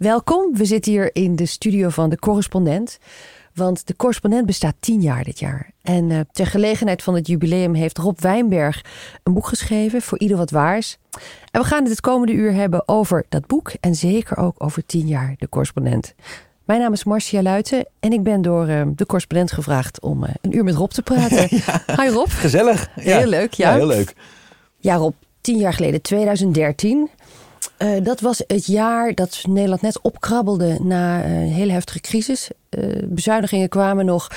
Welkom. We zitten hier in de studio van de correspondent. Want de correspondent bestaat tien jaar dit jaar. En uh, ter gelegenheid van het jubileum heeft Rob Wijnberg een boek geschreven voor ieder wat waars. En we gaan het het komende uur hebben over dat boek en zeker ook over tien jaar de correspondent. Mijn naam is Marcia Luiten en ik ben door uh, de correspondent gevraagd om uh, een uur met Rob te praten. ja. Hi Rob. Gezellig. Ja. Heel leuk, ja. ja. Heel leuk. Ja Rob, tien jaar geleden, 2013. Uh, dat was het jaar dat Nederland net opkrabbelde na een hele heftige crisis. Uh, bezuinigingen kwamen nog.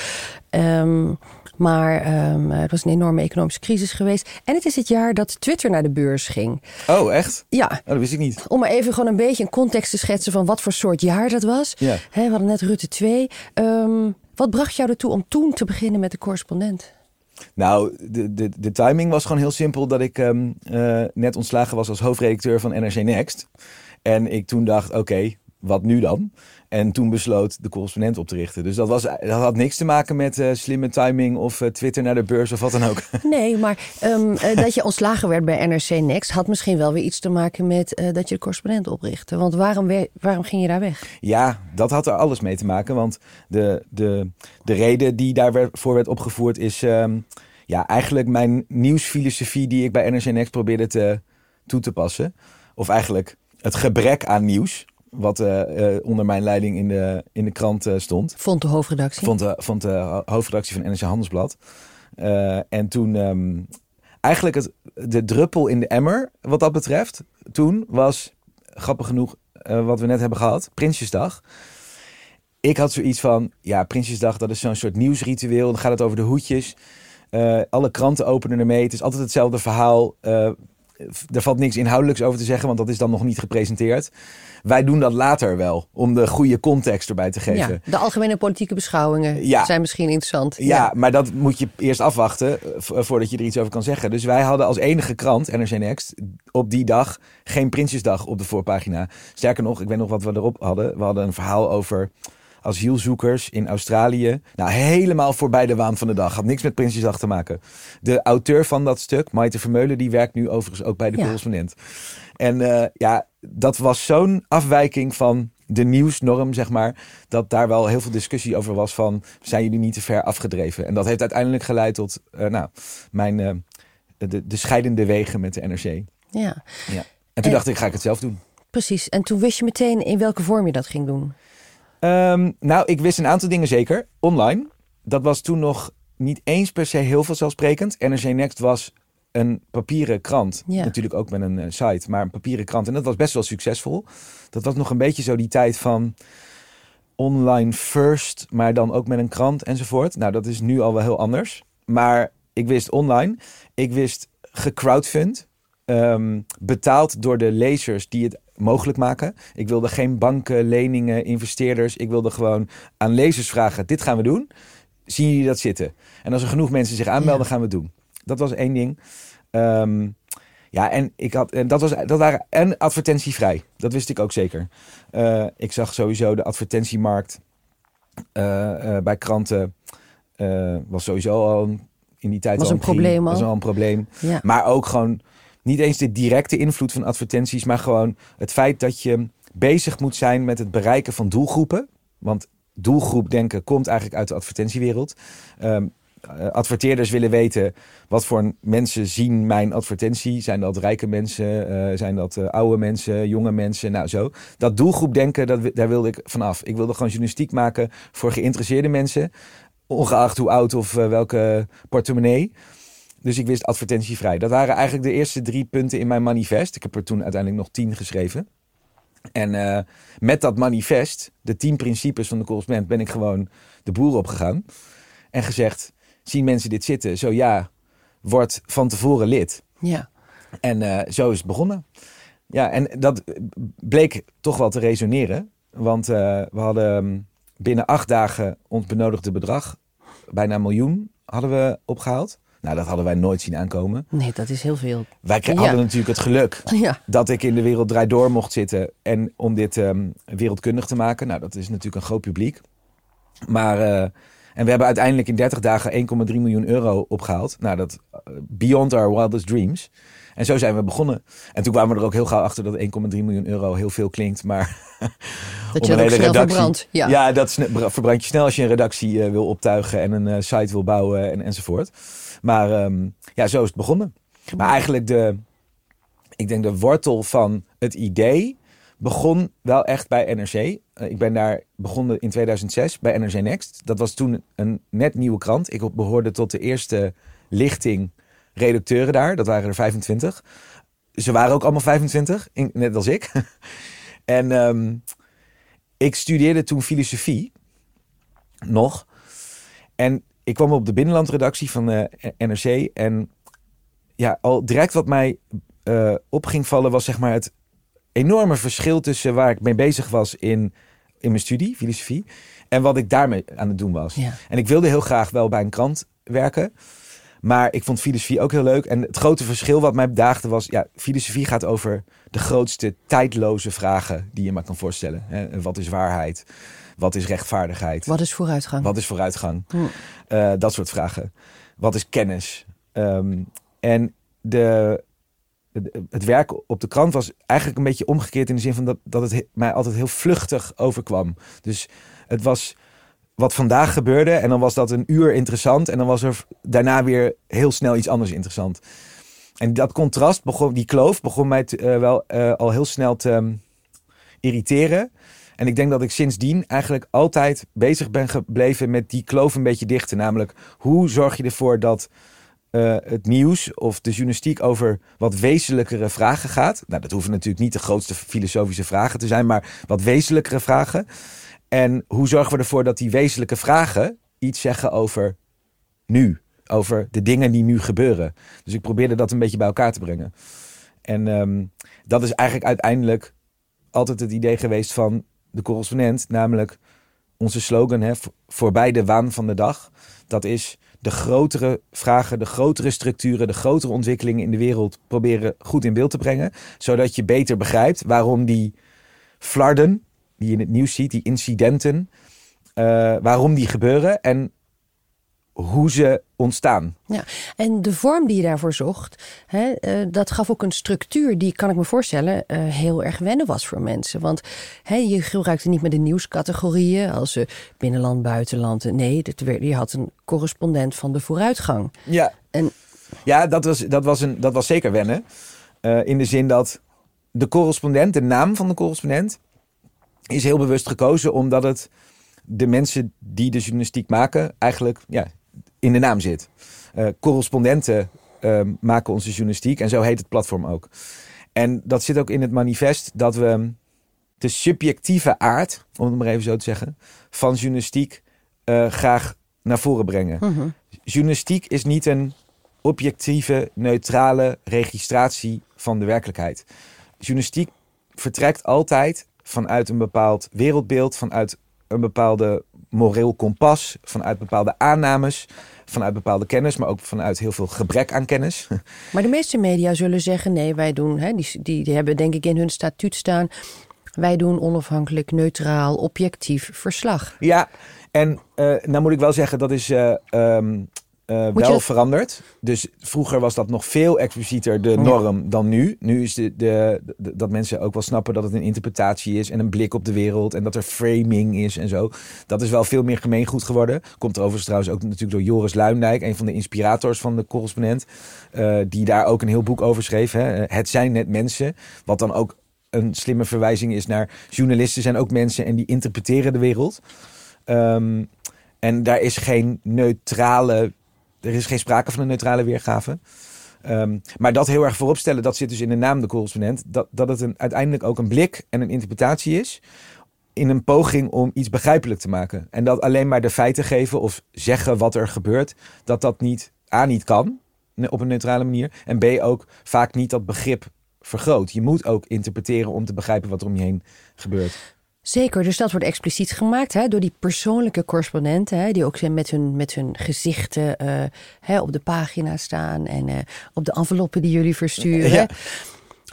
Um, maar um, het was een enorme economische crisis geweest. En het is het jaar dat Twitter naar de beurs ging. Oh, echt? Ja. Oh, dat wist ik niet. Om maar even gewoon een beetje een context te schetsen van wat voor soort jaar dat was. Ja. He, we hadden net Rutte 2. Um, wat bracht jou ertoe om toen te beginnen met de correspondent? Nou, de, de, de timing was gewoon heel simpel dat ik um, uh, net ontslagen was als hoofdredacteur van NRC Next. En ik toen dacht, oké, wat nu dan? En toen besloot de correspondent op te richten. Dus dat, was, dat had niks te maken met uh, slimme timing of uh, Twitter naar de beurs of wat dan ook. Nee, maar um, uh, dat je ontslagen werd bij NRC Next had misschien wel weer iets te maken met dat je de correspondent oprichtte. Want waarom, waarom ging je daar weg? Ja, dat had er alles mee te maken. Want de, de, de reden die daarvoor werd opgevoerd is um, ja, eigenlijk mijn nieuwsfilosofie die ik bij NRC Next probeerde te, toe te passen. Of eigenlijk het gebrek aan nieuws wat uh, uh, onder mijn leiding in de, in de krant uh, stond. Vond de hoofdredactie? Vond de, vond de hoofdredactie van NRC Handelsblad. en toen um, eigenlijk het, de druppel in de emmer, wat dat betreft, toen was, grappig genoeg, wat we net hebben gehad, Prinsjesdag. Ik had zoiets van, ja, Prinsjesdag, dat is zo'n soort nieuwsritueel. Dan gaat het over de hoedjes. alle kranten openen ermee. Het is altijd hetzelfde verhaal er valt niks inhoudelijks over te zeggen, want dat is dan nog niet gepresenteerd. Wij doen dat later wel, om de goede context erbij te geven. Ja, de algemene politieke beschouwingen ja. zijn misschien interessant. Ja, ja, maar dat moet je eerst afwachten voordat je er iets over kan zeggen. Dus wij hadden als enige krant, NRC Next, op die dag geen Prinsjesdag op de voorpagina. Sterker nog, ik weet nog wat we erop hadden. We hadden een verhaal over asielzoekers in Australië. Nou, helemaal voorbij de waan van de dag. Had niks met Prinsjesdag te maken. De auteur van dat stuk, Maite Vermeulen, die werkt nu overigens ook bij de ja. correspondent. En uh, ja, dat was zo'n afwijking van de nieuwsnorm, zeg maar, dat daar wel heel veel discussie over was van, zijn jullie niet te ver afgedreven? En dat heeft uiteindelijk geleid tot, uh, nou, mijn, uh, de, de scheidende wegen met de NRC. Ja. ja. En toen en, dacht ik, ga ik het zelf doen. Precies. En toen wist je meteen in welke vorm je dat ging doen? Um, nou, ik wist een aantal dingen zeker. Online. Dat was toen nog niet eens per se heel vanzelfsprekend. NRC Next was een papieren krant. Ja. Natuurlijk ook met een uh, site, maar een papieren krant. En dat was best wel succesvol. Dat was nog een beetje zo die tijd van online first, maar dan ook met een krant enzovoort. Nou, dat is nu al wel heel anders. Maar ik wist online. Ik wist gecrowdfund. Um, betaald door de lezers die het mogelijk maken. Ik wilde geen banken, leningen, investeerders. Ik wilde gewoon aan lezers vragen: dit gaan we doen. Zien jullie dat zitten? En als er genoeg mensen zich aanmelden, ja. gaan we het doen. Dat was één ding. Um, ja, en ik had, en dat, was, dat waren en advertentievrij. Dat wist ik ook zeker. Uh, ik zag sowieso de advertentiemarkt uh, uh, bij kranten. was sowieso al in die tijd was al een probleem. Was al een probleem. Ja. Maar ook gewoon niet eens de directe invloed van advertenties, maar gewoon het feit dat je bezig moet zijn met het bereiken van doelgroepen. Want doelgroepdenken komt eigenlijk uit de advertentiewereld. Um, uh, adverteerders willen weten wat voor mensen zien mijn advertentie. Zijn dat rijke mensen? Uh, zijn dat uh, oude mensen? Jonge mensen? Nou zo. Dat doelgroepdenken, dat, daar wilde ik vanaf. Ik wilde gewoon journalistiek maken voor geïnteresseerde mensen. Ongeacht hoe oud of welke portemonnee. Dus ik wist advertentievrij. Dat waren eigenlijk de eerste drie punten in mijn manifest. Ik heb er toen uiteindelijk nog tien geschreven. En uh, met dat manifest, de tien principes van de correspondent, ben ik gewoon de boer opgegaan. En gezegd, zien mensen dit zitten? Zo ja, word van tevoren lid. Ja. En uh, zo is het begonnen. Ja, en dat bleek toch wel te resoneren. Want uh, we hadden binnen acht dagen ons benodigde bedrag, bijna een miljoen, hadden we opgehaald. Nou, dat hadden wij nooit zien aankomen. Nee, dat is heel veel. Wij ja. hadden natuurlijk het geluk ja. dat ik in de wereld draai door mocht zitten. En om dit um, wereldkundig te maken. Nou, dat is natuurlijk een groot publiek. Maar uh, En we hebben uiteindelijk in 30 dagen 1,3 miljoen euro opgehaald. Nou, dat uh, beyond our wildest dreams. En zo zijn we begonnen. En toen kwamen we er ook heel gauw achter dat 1,3 miljoen euro heel veel klinkt. Maar dat je ook snel verbrandt. Ja. ja, dat verbrand je snel als je een redactie uh, wil optuigen en een uh, site wil bouwen en, enzovoort. Maar um, ja, zo is het begonnen. Maar eigenlijk de, ik denk de wortel van het idee begon wel echt bij NRC. Uh, ik ben daar begonnen in 2006 bij NRC Next. Dat was toen een net nieuwe krant. Ik behoorde tot de eerste lichting redacteuren daar. Dat waren er 25. Ze waren ook allemaal 25, net als ik. en um, ik studeerde toen filosofie. Nog. En ik kwam op de binnenlandredactie van de NRC. En ja, al direct wat mij uh, op ging vallen was zeg maar het enorme verschil tussen waar ik mee bezig was in, in mijn studie, filosofie, en wat ik daarmee aan het doen was. Ja. En ik wilde heel graag wel bij een krant werken. Maar ik vond filosofie ook heel leuk. En het grote verschil wat mij bedaagde was... Ja, filosofie gaat over de grootste tijdloze vragen die je maar kan voorstellen. Wat is waarheid? Wat is rechtvaardigheid? Wat is vooruitgang? Wat is vooruitgang? Hm. Uh, dat soort vragen. Wat is kennis? Um, en de, het werk op de krant was eigenlijk een beetje omgekeerd in de zin van dat, dat het mij altijd heel vluchtig overkwam. Dus het was wat vandaag gebeurde en dan was dat een uur interessant en dan was er daarna weer heel snel iets anders interessant. En dat contrast, begon, die kloof, begon mij uh, wel uh, al heel snel te um, irriteren. En ik denk dat ik sindsdien eigenlijk altijd bezig ben gebleven met die kloof een beetje dichten. Namelijk, hoe zorg je ervoor dat uh, het nieuws of de journalistiek over wat wezenlijkere vragen gaat. Nou, dat hoeven natuurlijk niet de grootste filosofische vragen te zijn, maar wat wezenlijkere vragen. En hoe zorgen we ervoor dat die wezenlijke vragen iets zeggen over nu? Over de dingen die nu gebeuren. Dus ik probeerde dat een beetje bij elkaar te brengen. En um, dat is eigenlijk uiteindelijk altijd het idee geweest van de correspondent. Namelijk onze slogan, hè, voorbij de waan van de dag. Dat is de grotere vragen, de grotere structuren, de grotere ontwikkelingen in de wereld proberen goed in beeld te brengen. Zodat je beter begrijpt waarom die flarden, die je in het nieuws ziet, die incidenten, uh, waarom die gebeuren en hoe ze ontstaan. Ja, en de vorm die je daarvoor zocht, hè, uh, dat gaf ook een structuur die, kan ik me voorstellen, uh, heel erg wennen was voor mensen. Want hè, je gebruikte niet meer de nieuwscategorieën als uh, binnenland, buitenland. Nee, je had een correspondent van de vooruitgang. Ja, en, ja dat, was, dat, was een, dat was zeker wennen. in de zin dat de correspondent, de naam van de correspondent, is heel bewust gekozen omdat het de mensen die de journalistiek maken eigenlijk ja, in de naam zit. Uh, correspondenten uh, maken onze journalistiek en zo heet het platform ook. En dat zit ook in het manifest dat we de subjectieve aard, om het maar even zo te zeggen, van journalistiek uh, graag naar voren brengen. Mm -hmm. Journalistiek is niet een objectieve, neutrale registratie van de werkelijkheid. Journalistiek vertrekt altijd vanuit een bepaald wereldbeeld, vanuit een bepaalde moreel kompas, vanuit bepaalde aannames, vanuit bepaalde kennis, maar ook vanuit heel veel gebrek aan kennis. Maar de meeste media zullen zeggen: nee, wij doen, hè, die, die, die hebben denk ik in hun statuut staan. Wij doen onafhankelijk, neutraal, objectief verslag. Ja, en uh, nou moet ik wel zeggen, dat is uh, um, uh, wel veranderd. Dus vroeger was dat nog veel explicieter de norm ja. dan nu. Nu is de, de, de, dat mensen ook wel snappen dat het een interpretatie is en een blik op de wereld en dat er framing is en zo. Dat is wel veel meer gemeengoed geworden. Komt er overigens trouwens ook natuurlijk door Joris Luindijk, een van de inspirators van de correspondent, uh, die daar ook een heel boek over schreef. Hè? Het zijn net mensen, wat dan ook een slimme verwijzing is naar journalisten zijn ook mensen en die interpreteren de wereld. Um, en daar is geen neutrale er is geen sprake van een neutrale weergave. Um, maar dat heel erg voorop stellen, dat zit dus in de naam de correspondent. Dat, dat het een, uiteindelijk ook een blik en een interpretatie is. In een poging om iets begrijpelijk te maken. En dat alleen maar de feiten geven of zeggen wat er gebeurt. Dat dat niet, A, niet kan op een neutrale manier. En B, ook vaak niet dat begrip vergroot. Je moet ook interpreteren om te begrijpen wat er om je heen gebeurt. Zeker, dus dat wordt expliciet gemaakt hè, door die persoonlijke correspondenten, hè, die ook met hun, met hun gezichten uh, hè, op de pagina staan en uh, op de enveloppen die jullie versturen. Ja.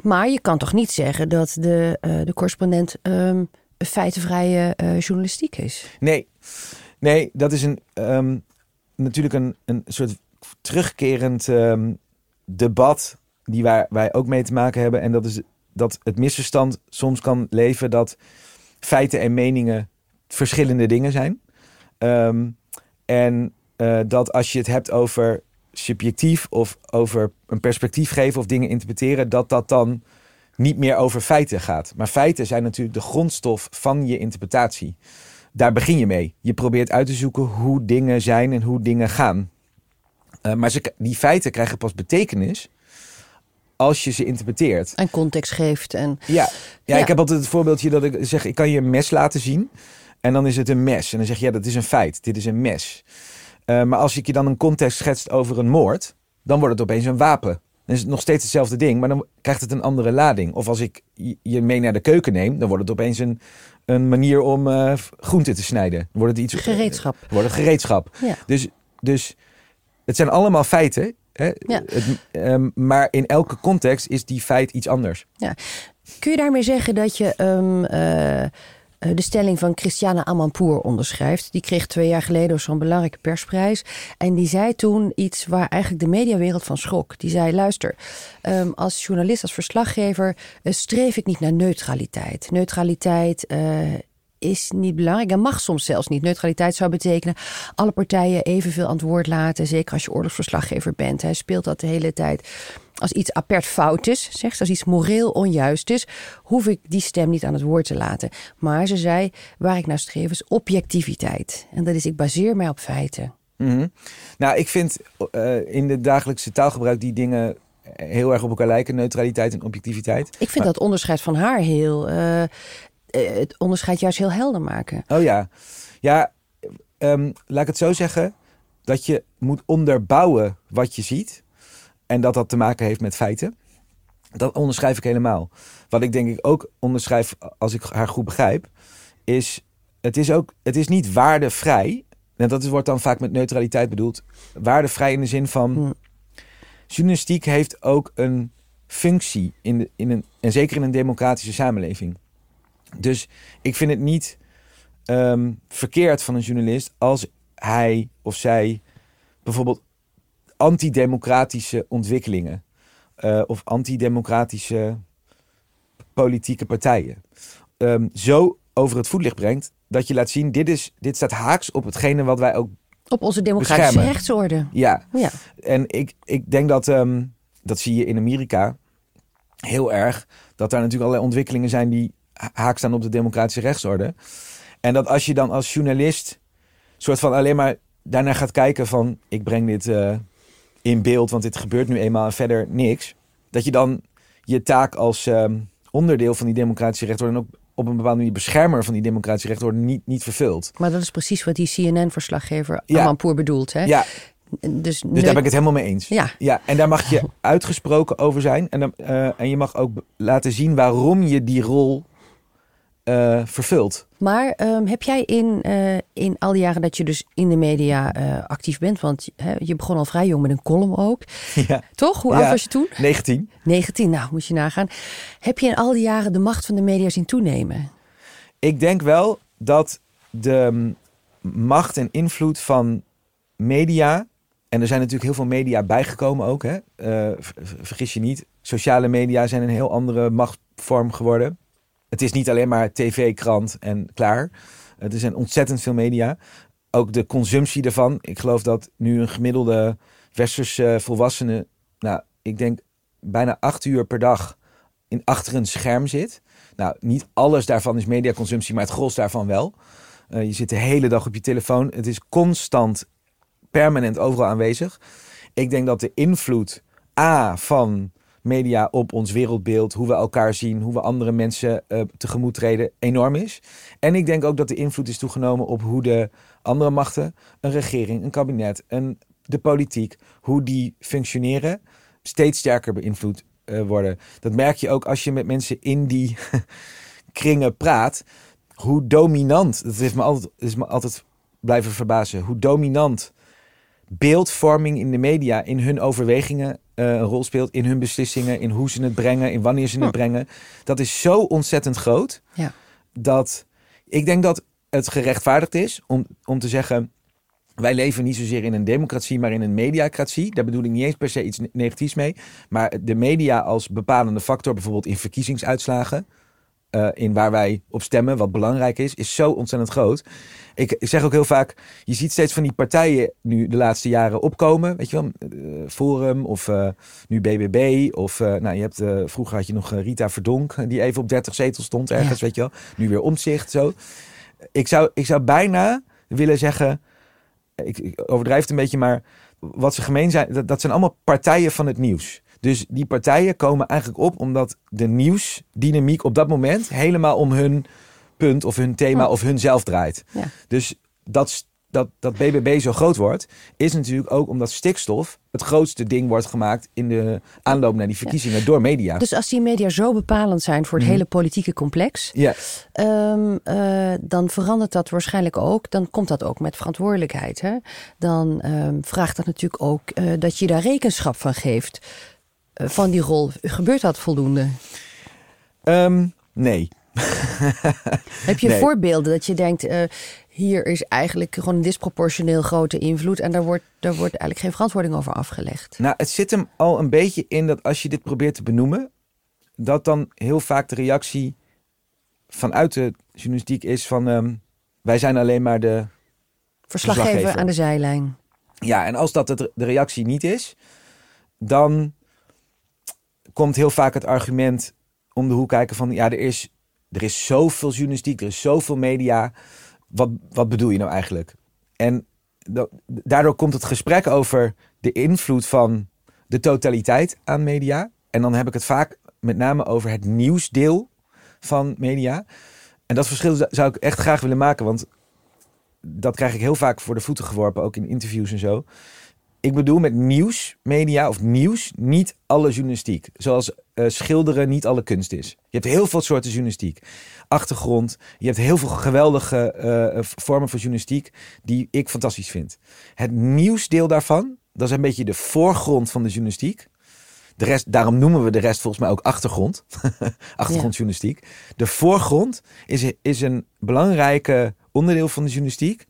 Maar je kan toch niet zeggen dat de, uh, de correspondent um, feitenvrije journalistiek is? Nee. Nee, dat is een, ehm, natuurlijk een, een soort terugkerend ehm, debat die wij, wij ook mee te maken hebben. En dat is dat het misverstand soms kan leven dat feiten en meningen verschillende dingen zijn. Ehm, en eh, dat als je het hebt over subjectief of over een perspectief geven of dingen interpreteren, dat dat dan niet meer over feiten gaat. Maar feiten zijn natuurlijk de grondstof van je interpretatie. Daar begin je mee. Je probeert uit te zoeken hoe dingen zijn en hoe dingen gaan. Uh, maar die feiten krijgen pas betekenis als je ze interpreteert. En context geeft. En... Ja. ja, ik heb altijd het voorbeeldje dat ik zeg, ik kan je een mes laten zien. En dan is het een mes. En dan zeg je, ja, dat is een feit. Dit is een mes. Uh, maar als ik je dan een context schetst over een moord, dan wordt het opeens een wapen. Dan is het nog steeds hetzelfde ding, maar dan krijgt het een andere lading. Of als ik je mee naar de keuken neem, dan wordt het opeens een, een manier om uh, groenten te snijden. Dan wordt het iets. Gereedschap. Uh, wordt het gereedschap. Ja. Dus, dus het zijn allemaal feiten. Hè? Ja. Het, um, maar in elke context is die feit iets anders. Ja. Kun je daarmee zeggen dat je um, uh, de stelling van Christiane Amanpour onderschrijft? Die kreeg twee jaar geleden zo'n belangrijke persprijs. En die zei toen iets waar eigenlijk de mediawereld van schrok. Die zei: luister, um, als journalist, als verslaggever, uh, streef ik niet naar neutraliteit. Neutraliteit. Uh, is niet belangrijk en mag soms zelfs niet. Neutraliteit zou betekenen alle partijen evenveel aan het woord laten. Zeker als je oorlogsverslaggever bent. Hij speelt dat de hele tijd. Als iets apert fout is, zegt als iets moreel onjuist is, hoef ik die stem niet aan het woord te laten. Maar ze zei, waar ik naar streef is objectiviteit. En dat is, ik baseer mij op feiten. Mm -hmm. Nou, ik vind uh, in de dagelijkse taalgebruik die dingen heel erg op elkaar lijken, neutraliteit en objectiviteit. Ik vind maar... dat onderscheid van haar heel. Uh, het onderscheid juist heel helder maken. Oh ja, ja, um, laat ik het zo zeggen. Dat je moet onderbouwen wat je ziet. En dat dat te maken heeft met feiten. Dat onderschrijf ik helemaal. Wat ik denk ik ook onderschrijf, als ik haar goed begrijp, is het is ook, het is niet waardevrij. En dat wordt dan vaak met neutraliteit bedoeld. Waardevrij in de zin van. Hm. Journalistiek heeft ook een functie in, de, in een, en zeker in een democratische samenleving. Dus ik vind het niet um, verkeerd van een journalist als hij of zij bijvoorbeeld antidemocratische ontwikkelingen uh, of antidemocratische politieke partijen um, zo over het voetlicht brengt dat je laat zien: dit, is, dit staat haaks op hetgene wat wij ook. Op onze democratische beschermen. rechtsorde. Ja. ja. En ik, ik denk dat, um, dat zie je in Amerika heel erg, dat daar natuurlijk allerlei ontwikkelingen zijn die haak staan op de democratische rechtsorde. En dat als je dan als journalist soort van alleen maar daarnaar gaat kijken van ik breng dit uh, in beeld, want dit gebeurt nu eenmaal en verder niks. Dat je dan je taak als um, onderdeel van die democratische rechtsorde en ook op een bepaalde manier beschermer van die democratische rechtsorde niet, niet vervult. Maar dat is precies wat die CNN-verslaggever ja. Amanpour bedoelt. Hè? Ja. Dus, dus daar ben ik het helemaal mee eens. Ja. ja en daar mag je uitgesproken over zijn. En, dan, uh, en je mag ook laten zien waarom je die rol uh, vervuld. Maar um, heb jij in, uh, in al die jaren dat je dus in de media uh, actief bent, want hè, je begon al vrij jong met een column ook, ja. toch? Hoe ja. oud was je toen? 19. 19, nou moet je nagaan. Heb je in al die jaren de macht van de media zien toenemen? Ik denk wel dat de macht en invloed van media, en er zijn natuurlijk heel veel media bijgekomen ook, hè? vergis je niet, sociale media zijn een heel andere machtsvorm geworden. Het is niet alleen maar tv, krant en klaar. Er zijn ontzettend veel media. Ook de consumptie ervan. Ik geloof dat nu een gemiddelde westerse volwassene, nou, ik denk bijna acht uur per dag in achter een scherm zit. Nou, niet alles daarvan is mediaconsumptie, maar het gros daarvan wel. Uh, je zit de hele dag op je telefoon. Het is constant, permanent overal aanwezig. Ik denk dat de invloed A van media op ons wereldbeeld, hoe we elkaar zien, hoe we andere mensen uh, tegemoet treden, enorm is. En ik denk ook dat de invloed is toegenomen op hoe de andere machten, een regering, een kabinet, een, de politiek, hoe die functioneren, steeds sterker beïnvloed uh, worden. Dat merk je ook als je met mensen in die kringen praat. Hoe dominant, dat me altijd, is me altijd blijven verbazen, hoe dominant beeldvorming in de media in hun overwegingen een rol speelt. In hun beslissingen, in hoe ze het brengen, in wanneer ze het brengen. Dat is zo ontzettend groot. Ja. Dat ik denk dat het gerechtvaardigd is om, om te zeggen. Wij leven niet zozeer in een democratie, maar in een mediacratie. Daar bedoel ik niet eens per se iets negatiefs mee. Maar de media als bepalende factor, bijvoorbeeld in verkiezingsuitslagen. Uh, in waar wij op stemmen, wat belangrijk is, is zo ontzettend groot. Ik, ik, zeg ook heel vaak, je ziet steeds van die partijen nu de laatste jaren opkomen. Weet je wel, uh, Forum of uh, nu BBB. Of nou, je hebt, vroeger had je nog Rita Verdonk, die even op 30 zetels stond ergens, ja. weet je wel. Nu weer omzicht, zo. Ik zou, ik zou bijna willen zeggen, ik, ik overdrijf het een beetje, maar wat ze gemeen zijn, dat, dat zijn allemaal partijen van het nieuws. Dus die partijen komen eigenlijk op omdat de nieuwsdynamiek op dat moment helemaal om hun punt of hun thema of hun zelf draait. Ja. Dus dat, dat, dat BBB zo groot wordt, is natuurlijk ook omdat stikstof het grootste ding wordt gemaakt in de aanloop naar die verkiezingen ja. door media. Dus als die media zo bepalend zijn voor het Mhm. hele politieke complex, Ja, Ehm, eh, dan verandert dat waarschijnlijk ook. Dan komt dat ook met verantwoordelijkheid. Hè? Dan ehm, vraagt dat natuurlijk ook eh, dat je daar rekenschap van geeft. Eh, van die rol. Gebeurt dat voldoende? Ehm, nee. Heb je Nee. voorbeelden dat je denkt. eh, hier is eigenlijk gewoon een disproportioneel grote invloed. En daar wordt, daar wordt eigenlijk geen verantwoording over afgelegd. Nou, het zit hem al een beetje in dat als je dit probeert te benoemen, dat dan heel vaak de reactie vanuit de journalistiek is van ehm, wij zijn alleen maar de Verslaggever, Verslaggever. aan de zijlijn. Ja, en als dat de reactie niet is, dan komt heel vaak het argument om de hoek kijken van ja, er is, er is zoveel journalistiek, er is zoveel media. Wat, wat bedoel je nou eigenlijk? En da- daardoor komt het gesprek over de invloed van de totaliteit aan media. En dan heb ik het vaak met name over het nieuwsdeel van media. En dat verschil zou ik echt graag willen maken, want dat krijg ik heel vaak voor de voeten geworpen, ook in interviews en zo. Ik bedoel met nieuwsmedia of nieuws niet alle journalistiek. Zoals eh, schilderen niet alle kunst is. Je hebt heel veel soorten journalistiek. Achtergrond. Je hebt heel veel geweldige eh, vormen van journalistiek die ik fantastisch vind. Het nieuwsdeel daarvan, dat is een beetje de voorgrond van de journalistiek. De rest, daarom noemen we de rest volgens mij ook achtergrond. Achtergrondjournalistiek. De voorgrond is, is een belangrijke onderdeel van de journalistiek.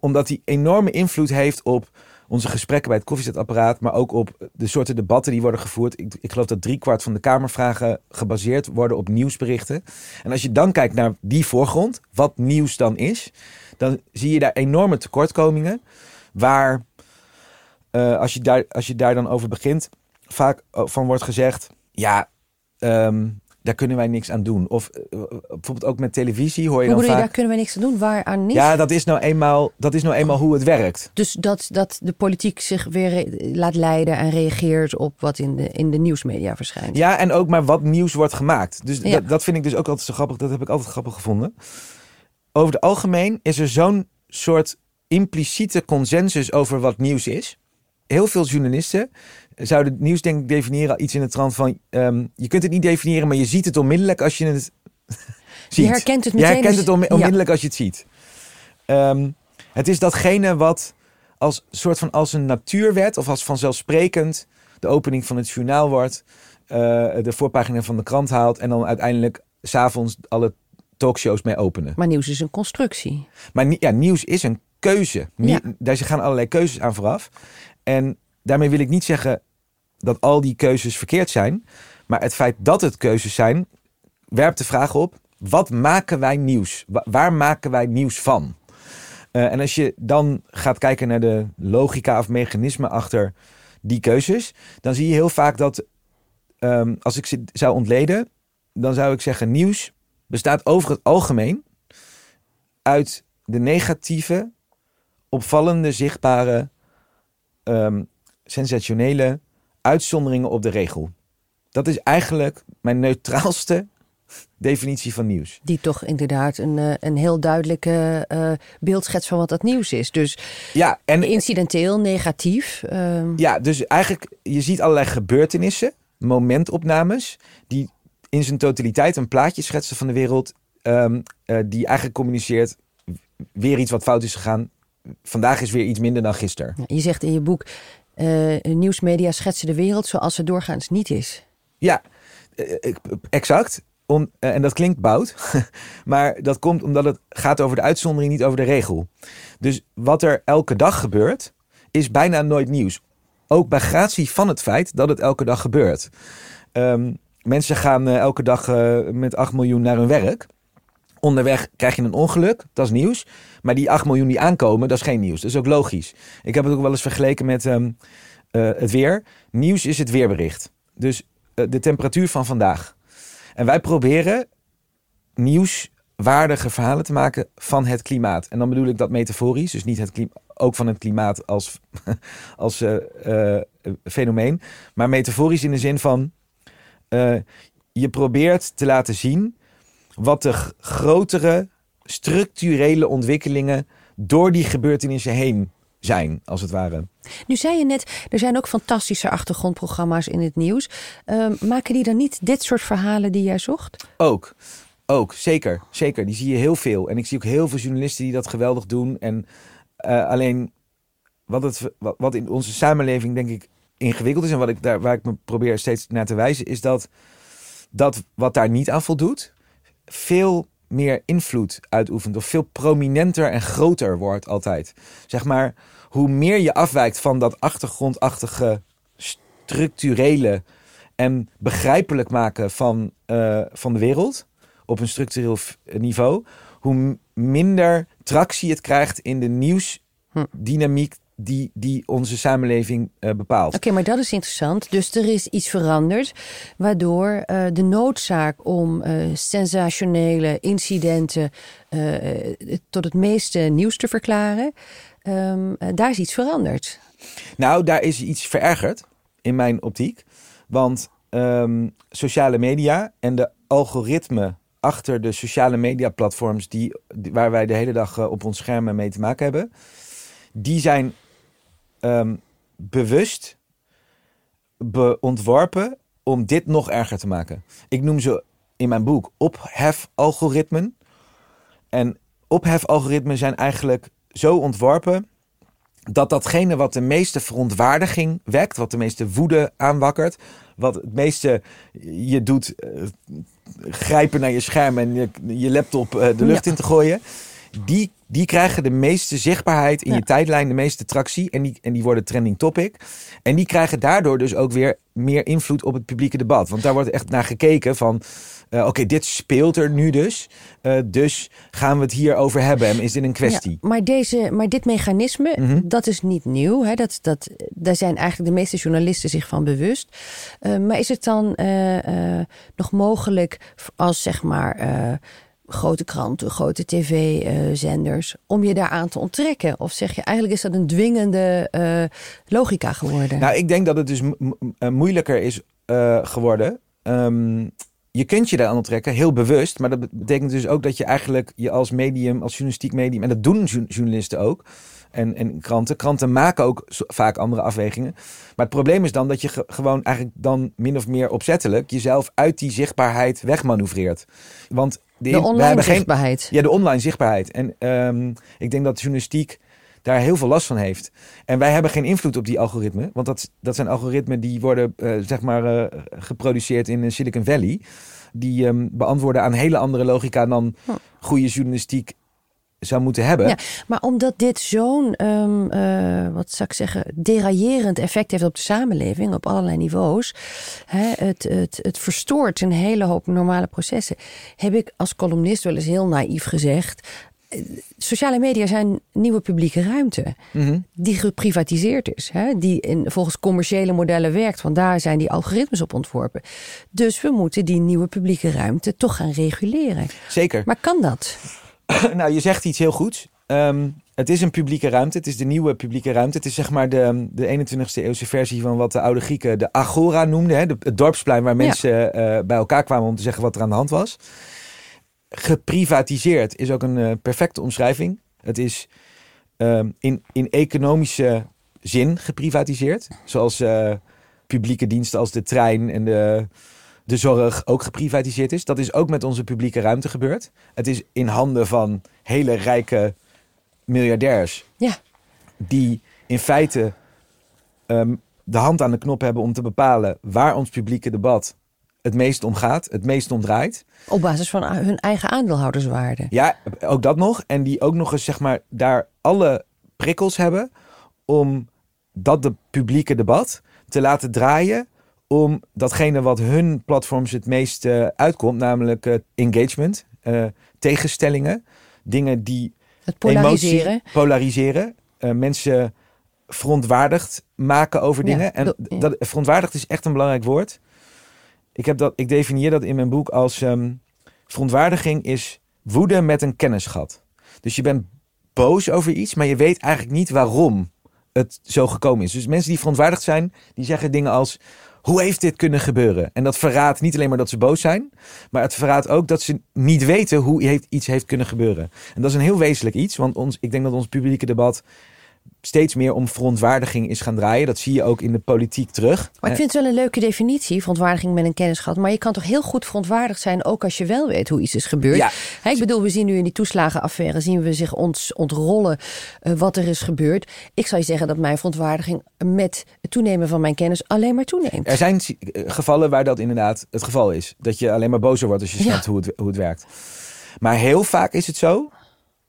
Omdat die enorme invloed heeft op onze gesprekken bij het koffiezetapparaat. Maar ook op de soorten debatten die worden gevoerd. Ik, ik geloof dat driekwart van de Kamervragen gebaseerd worden op nieuwsberichten. En als je dan kijkt naar die voorgrond, wat nieuws dan is. Dan zie je daar enorme tekortkomingen. Waar, eh, als, je daar, als je daar dan over begint, vaak van wordt gezegd: ja, ehm, daar kunnen wij niks aan doen. Of eh, bijvoorbeeld ook met televisie hoor je Hoe dan bedoel je, vaak. daar kunnen we niks aan doen? Waaraan niet? Ja, dat is, nou eenmaal, dat is nou eenmaal hoe het werkt. Dus dat, dat de politiek zich weer laat leiden en reageert op wat in de, in de nieuwsmedia verschijnt. Ja, en ook maar wat nieuws wordt gemaakt. Dus Ja. dat, dat vind ik dus ook altijd zo grappig. Dat heb ik altijd grappig gevonden. Over het algemeen is er zo'n soort impliciete consensus over wat nieuws is. Heel veel journalisten zouden nieuws denk ik definiëren iets in de trant van... ehm, je kunt het niet definiëren, maar je ziet het onmiddellijk als je het ziet. Je herkent het Je herkent dus- het ja. onmiddellijk als je het ziet. Ehm, het is datgene wat als soort van als een natuurwet of als vanzelfsprekend de opening van het journaal wordt, eh, de voorpagina van de krant haalt en dan uiteindelijk s'avonds alle talkshows mee openen. Maar nieuws is een constructie. Maar ja, nieuws is een keuze. Nie- Ja. Daar gaan allerlei keuzes aan vooraf. En daarmee wil ik niet zeggen dat al die keuzes verkeerd zijn. Maar het feit dat het keuzes zijn, werpt de vraag op: wat maken wij nieuws? Wa- waar maken wij nieuws van? Eh, en als je dan gaat kijken naar de logica of mechanismen achter die keuzes, dan zie je heel vaak dat ehm, als ik ze zou ontleden, dan zou ik zeggen: nieuws bestaat over het algemeen uit de negatieve, opvallende, zichtbare, ehm, sensationele uitzonderingen op de regel. Dat is eigenlijk mijn neutraalste definitie van nieuws. Die toch inderdaad een, eh, een heel duidelijke eh beeld schetst van wat dat nieuws is. Dus Ja, en incidenteel, negatief. ehm, ja, dus eigenlijk, je ziet allerlei gebeurtenissen, momentopnames, die in zijn totaliteit een plaatje schetsen van de wereld, ehm, eh, die eigenlijk communiceert weer iets wat fout is gegaan. Vandaag is weer iets minder dan gisteren. Je zegt in je boek, eh, nieuwsmedia schetsen de wereld zoals ze doorgaans niet is. Ja, eh, eh, exact. om, en dat klinkt bout, maar dat komt omdat het gaat over de uitzondering, niet over de regel. Dus wat er elke dag gebeurt, is bijna nooit nieuws. Ook bij gratie van het feit dat het elke dag gebeurt. Ehm, mensen gaan elke dag met 8 miljoen naar hun werk. Onderweg krijg je een ongeluk, dat is nieuws. Maar die 8 miljoen die aankomen, dat is geen nieuws. Dat is ook logisch. Ik heb het ook wel eens vergeleken met ehm, eh, het weer. Nieuws is het weerbericht. Dus de temperatuur van vandaag. En wij proberen nieuwswaardige verhalen te maken van het klimaat. En dan bedoel ik dat metaforisch, dus niet het ook van het klimaat als, als uh, fenomeen, maar metaforisch in de zin van je probeert te laten zien wat de grotere structurele ontwikkelingen door die gebeurtenissen heen zijn, als het ware. Nu zei je net, er zijn ook fantastische achtergrondprogramma's in het nieuws. Uh, maken die dan niet dit soort verhalen die jij zocht? Ook. Ook, zeker. Zeker. Die zie je heel veel. En ik zie ook heel veel journalisten die dat geweldig doen. En uh, alleen wat, het, wat, wat in onze samenleving, denk ik, ingewikkeld is. En wat ik daar, waar ik me probeer steeds naar te wijzen, is dat, dat wat daar niet aan voldoet, veel meer invloed uitoefent. Of veel prominenter en groter wordt altijd. Zeg maar, hoe meer je afwijkt van dat achtergrondachtige, structurele en begrijpelijk maken van, uh, van de wereld op een structureel niveau, hoe minder tractie het krijgt in de nieuwsdynamiek die, die onze samenleving uh, bepaalt. Oké, maar dat is interessant. Dus er is iets veranderd, waardoor uh, de noodzaak om uh, sensationele incidenten tot het meeste nieuws te verklaren, um, daar is iets veranderd. Nou, daar is iets verergerd in mijn optiek. Want um, sociale media en de algoritme achter de sociale media platforms die, waar wij de hele dag op ons schermen mee te maken hebben, die zijn um, bewust ontworpen om dit nog erger te maken. Ik noem ze in mijn boek ophef-algoritmen. En ophef-algoritmen zijn eigenlijk zo ontworpen dat datgene wat de meeste verontwaardiging wekt, wat de meeste woede aanwakkert, wat het meeste je doet uh, grijpen naar je scherm en je, je laptop uh, de lucht in te gooien, die die krijgen de meeste zichtbaarheid in je tijdlijn, de meeste tractie. En die, en die worden trending topic. En die krijgen daardoor dus ook weer meer invloed op het publieke debat. Want daar wordt echt naar gekeken van... Uh, Oké, dit speelt er nu dus. Uh, dus gaan we het hier over hebben en is dit een kwestie? Ja, maar, deze, maar dit mechanisme, mm -hmm. dat is niet nieuw. Hè? Dat, dat, daar zijn eigenlijk de meeste journalisten zich van bewust. Uh, maar is het dan nog mogelijk als zeg maar grote kranten, grote tv-zenders, om je daaraan te onttrekken? Of zeg je eigenlijk is dat een dwingende uh, logica geworden? Nou, ik denk dat het dus eh, moeilijker is uh, geworden. Um, je kunt je daaraan onttrekken, heel bewust. Maar dat betekent dus ook dat je eigenlijk je als medium, als journalistiek medium, en dat doen journalisten ook. En, en kranten. Kranten maken ook vaak andere afwegingen. Maar het probleem is dan dat je gewoon eigenlijk dan min of meer opzettelijk jezelf uit die zichtbaarheid wegmanoeuvreert. Want de, de online zichtbaarheid. Geen, ja, de online zichtbaarheid. En um, ik denk dat journalistiek daar heel veel last van heeft. En wij hebben geen invloed op die algoritmen. Want dat, dat zijn algoritmen die worden uh, zeg maar uh, geproduceerd in Silicon Valley. Die um, beantwoorden aan hele andere logica dan hm. goede journalistiek zou moeten hebben. Ja, maar omdat dit zo'n, um, uh, wat zou ik zeggen, deraillerend effect heeft op de samenleving op allerlei niveaus. Hè, het, het, het verstoort een hele hoop normale processen. Heb ik als columnist wel eens heel naïef gezegd. Eh, sociale media zijn nieuwe publieke ruimte mm -hmm. die geprivatiseerd is, hè? die in, volgens commerciële modellen werkt, want daar zijn die algoritmes op ontworpen. Dus we moeten die nieuwe publieke ruimte toch gaan reguleren. Zeker. Maar kan dat? nou, je zegt iets heel goeds. Um, het is een publieke ruimte. Het is de nieuwe publieke ruimte. Het is zeg maar de, de 21ste eeuwse versie van wat de oude Grieken de agora noemden. Hè? De, het dorpsplein waar mensen ja. uh, bij elkaar kwamen om te zeggen wat er aan de hand was. Geprivatiseerd is ook een uh, perfecte omschrijving. Het is um, in, in economische zin geprivatiseerd. Zoals uh, publieke diensten als de trein en de de zorg ook geprivatiseerd is. Dat is ook met onze publieke ruimte gebeurd. Het is in handen van hele rijke miljardairs. Ja. Die in feite um, de hand aan de knop hebben om te bepalen waar ons publieke debat het meest om gaat, het meest om draait. Op basis van hun eigen aandeelhouderswaarde. Ja, ook dat nog. En die ook nog eens, zeg maar, daar alle prikkels hebben om dat de publieke debat te laten draaien om datgene wat hun platforms het meest uh, uitkomt, namelijk uh, engagement, uh, tegenstellingen, dingen die het polariseren, emotie, polariseren mensen verontwaardigd maken over dingen. Ja, en dat, verontwaardigd is echt een belangrijk woord. Ik, heb dat, ik definieer dat in mijn boek als um, verontwaardiging is woede met een kennisgat. Dus je bent boos over iets, maar je weet eigenlijk niet waarom het zo gekomen is. Dus mensen die verontwaardigd zijn, die zeggen dingen als: hoe heeft dit kunnen gebeuren? En dat verraadt niet alleen maar dat ze boos zijn, maar het verraadt ook dat ze niet weten hoe iets heeft kunnen gebeuren. En dat is een heel wezenlijk iets, want ons, ik denk dat ons publieke debat steeds meer om verontwaardiging is gaan draaien. Dat zie je ook in de politiek terug. Maar ik vind het wel een leuke definitie, verontwaardiging met een kennisgat. Maar je kan toch heel goed verontwaardigd zijn, ook als je wel weet hoe iets is gebeurd. Ja. ik bedoel, we zien nu in die toeslagenaffaire, zien we zich ons ontrollen uh, wat er is gebeurd. Ik zou je zeggen dat mijn verontwaardiging met het toenemen van mijn kennis alleen maar toeneemt. Er zijn eh, gevallen waar dat inderdaad het geval is. Dat je alleen maar bozer wordt als je snapt hoe, het, hoe het werkt. Maar heel vaak is het zo,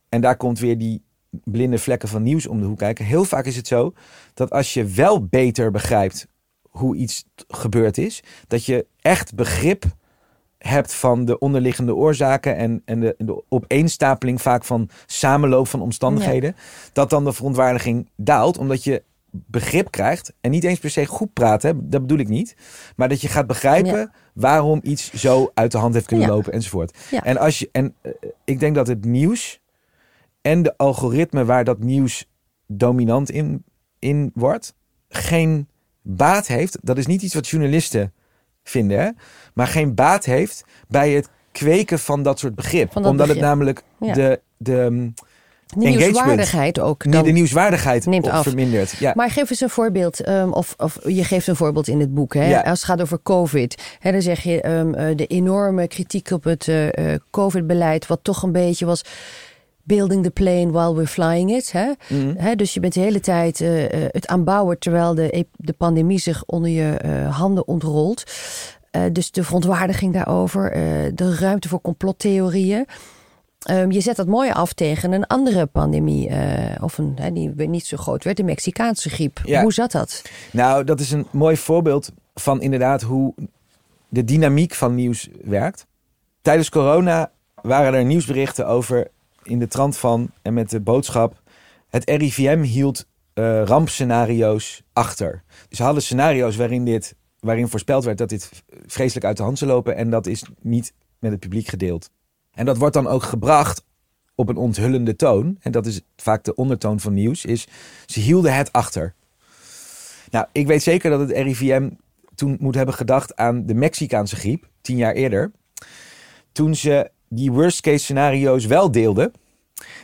en daar komt weer die blinde vlekken van nieuws om de hoek kijken. Heel vaak is het zo dat als je wel beter begrijpt hoe iets gebeurd is, dat je echt begrip hebt van de onderliggende oorzaken en, en de, de opeenstapeling vaak van samenloop van omstandigheden, dat dan de verontwaardiging daalt, omdat je begrip krijgt en niet eens per se goed praten, dat bedoel ik niet, maar dat je gaat begrijpen waarom iets zo uit de hand heeft kunnen lopen enzovoort. En als je en uh, ik denk dat het nieuws en de algoritme waar dat nieuws dominant in, in wordt, geen baat heeft. Dat is niet iets wat journalisten vinden, hè? maar geen baat heeft bij het kweken van dat soort begrip. Omdat het namelijk de, de de nieuwswaardigheid ook. De nieuwswaardigheid neemt af. vermindert. Ja. Maar geef eens een voorbeeld. Um, of, of je geeft een voorbeeld in het boek. Hè? Ja. Als het gaat over COVID. Hè, dan zeg je um, de enorme kritiek op het uh, COVID-beleid. Wat toch een beetje was building the plane while we're flying it. Hè? Mhm. dus je bent de hele tijd uh, het aanbouwen terwijl de, de pandemie zich onder je uh, handen ontrolt. Uh, dus de verontwaardiging daarover, de ruimte voor complottheorieën. Um, je zet dat mooi af tegen een andere pandemie, of een die niet zo groot werd, de Mexicaanse griep. Ja. Hoe zat dat? Nou, dat is een mooi voorbeeld van inderdaad hoe de dynamiek van nieuws werkt. Tijdens corona waren er nieuwsberichten over in de trant van en met de boodschap: het RIVM hield uh, rampscenario's achter. Dus ze hadden scenario's waarin, dit, waarin voorspeld werd dat dit vreselijk uit de hand zou lopen. En dat is niet met het publiek gedeeld. En dat wordt dan ook gebracht op een onthullende toon. En dat is vaak de ondertoon van nieuws. Is ze hielden het achter. Nou, ik weet zeker dat het RIVM toen moet hebben gedacht aan de Mexicaanse griep, tien jaar eerder. Toen ze die worst case scenario's wel deelden,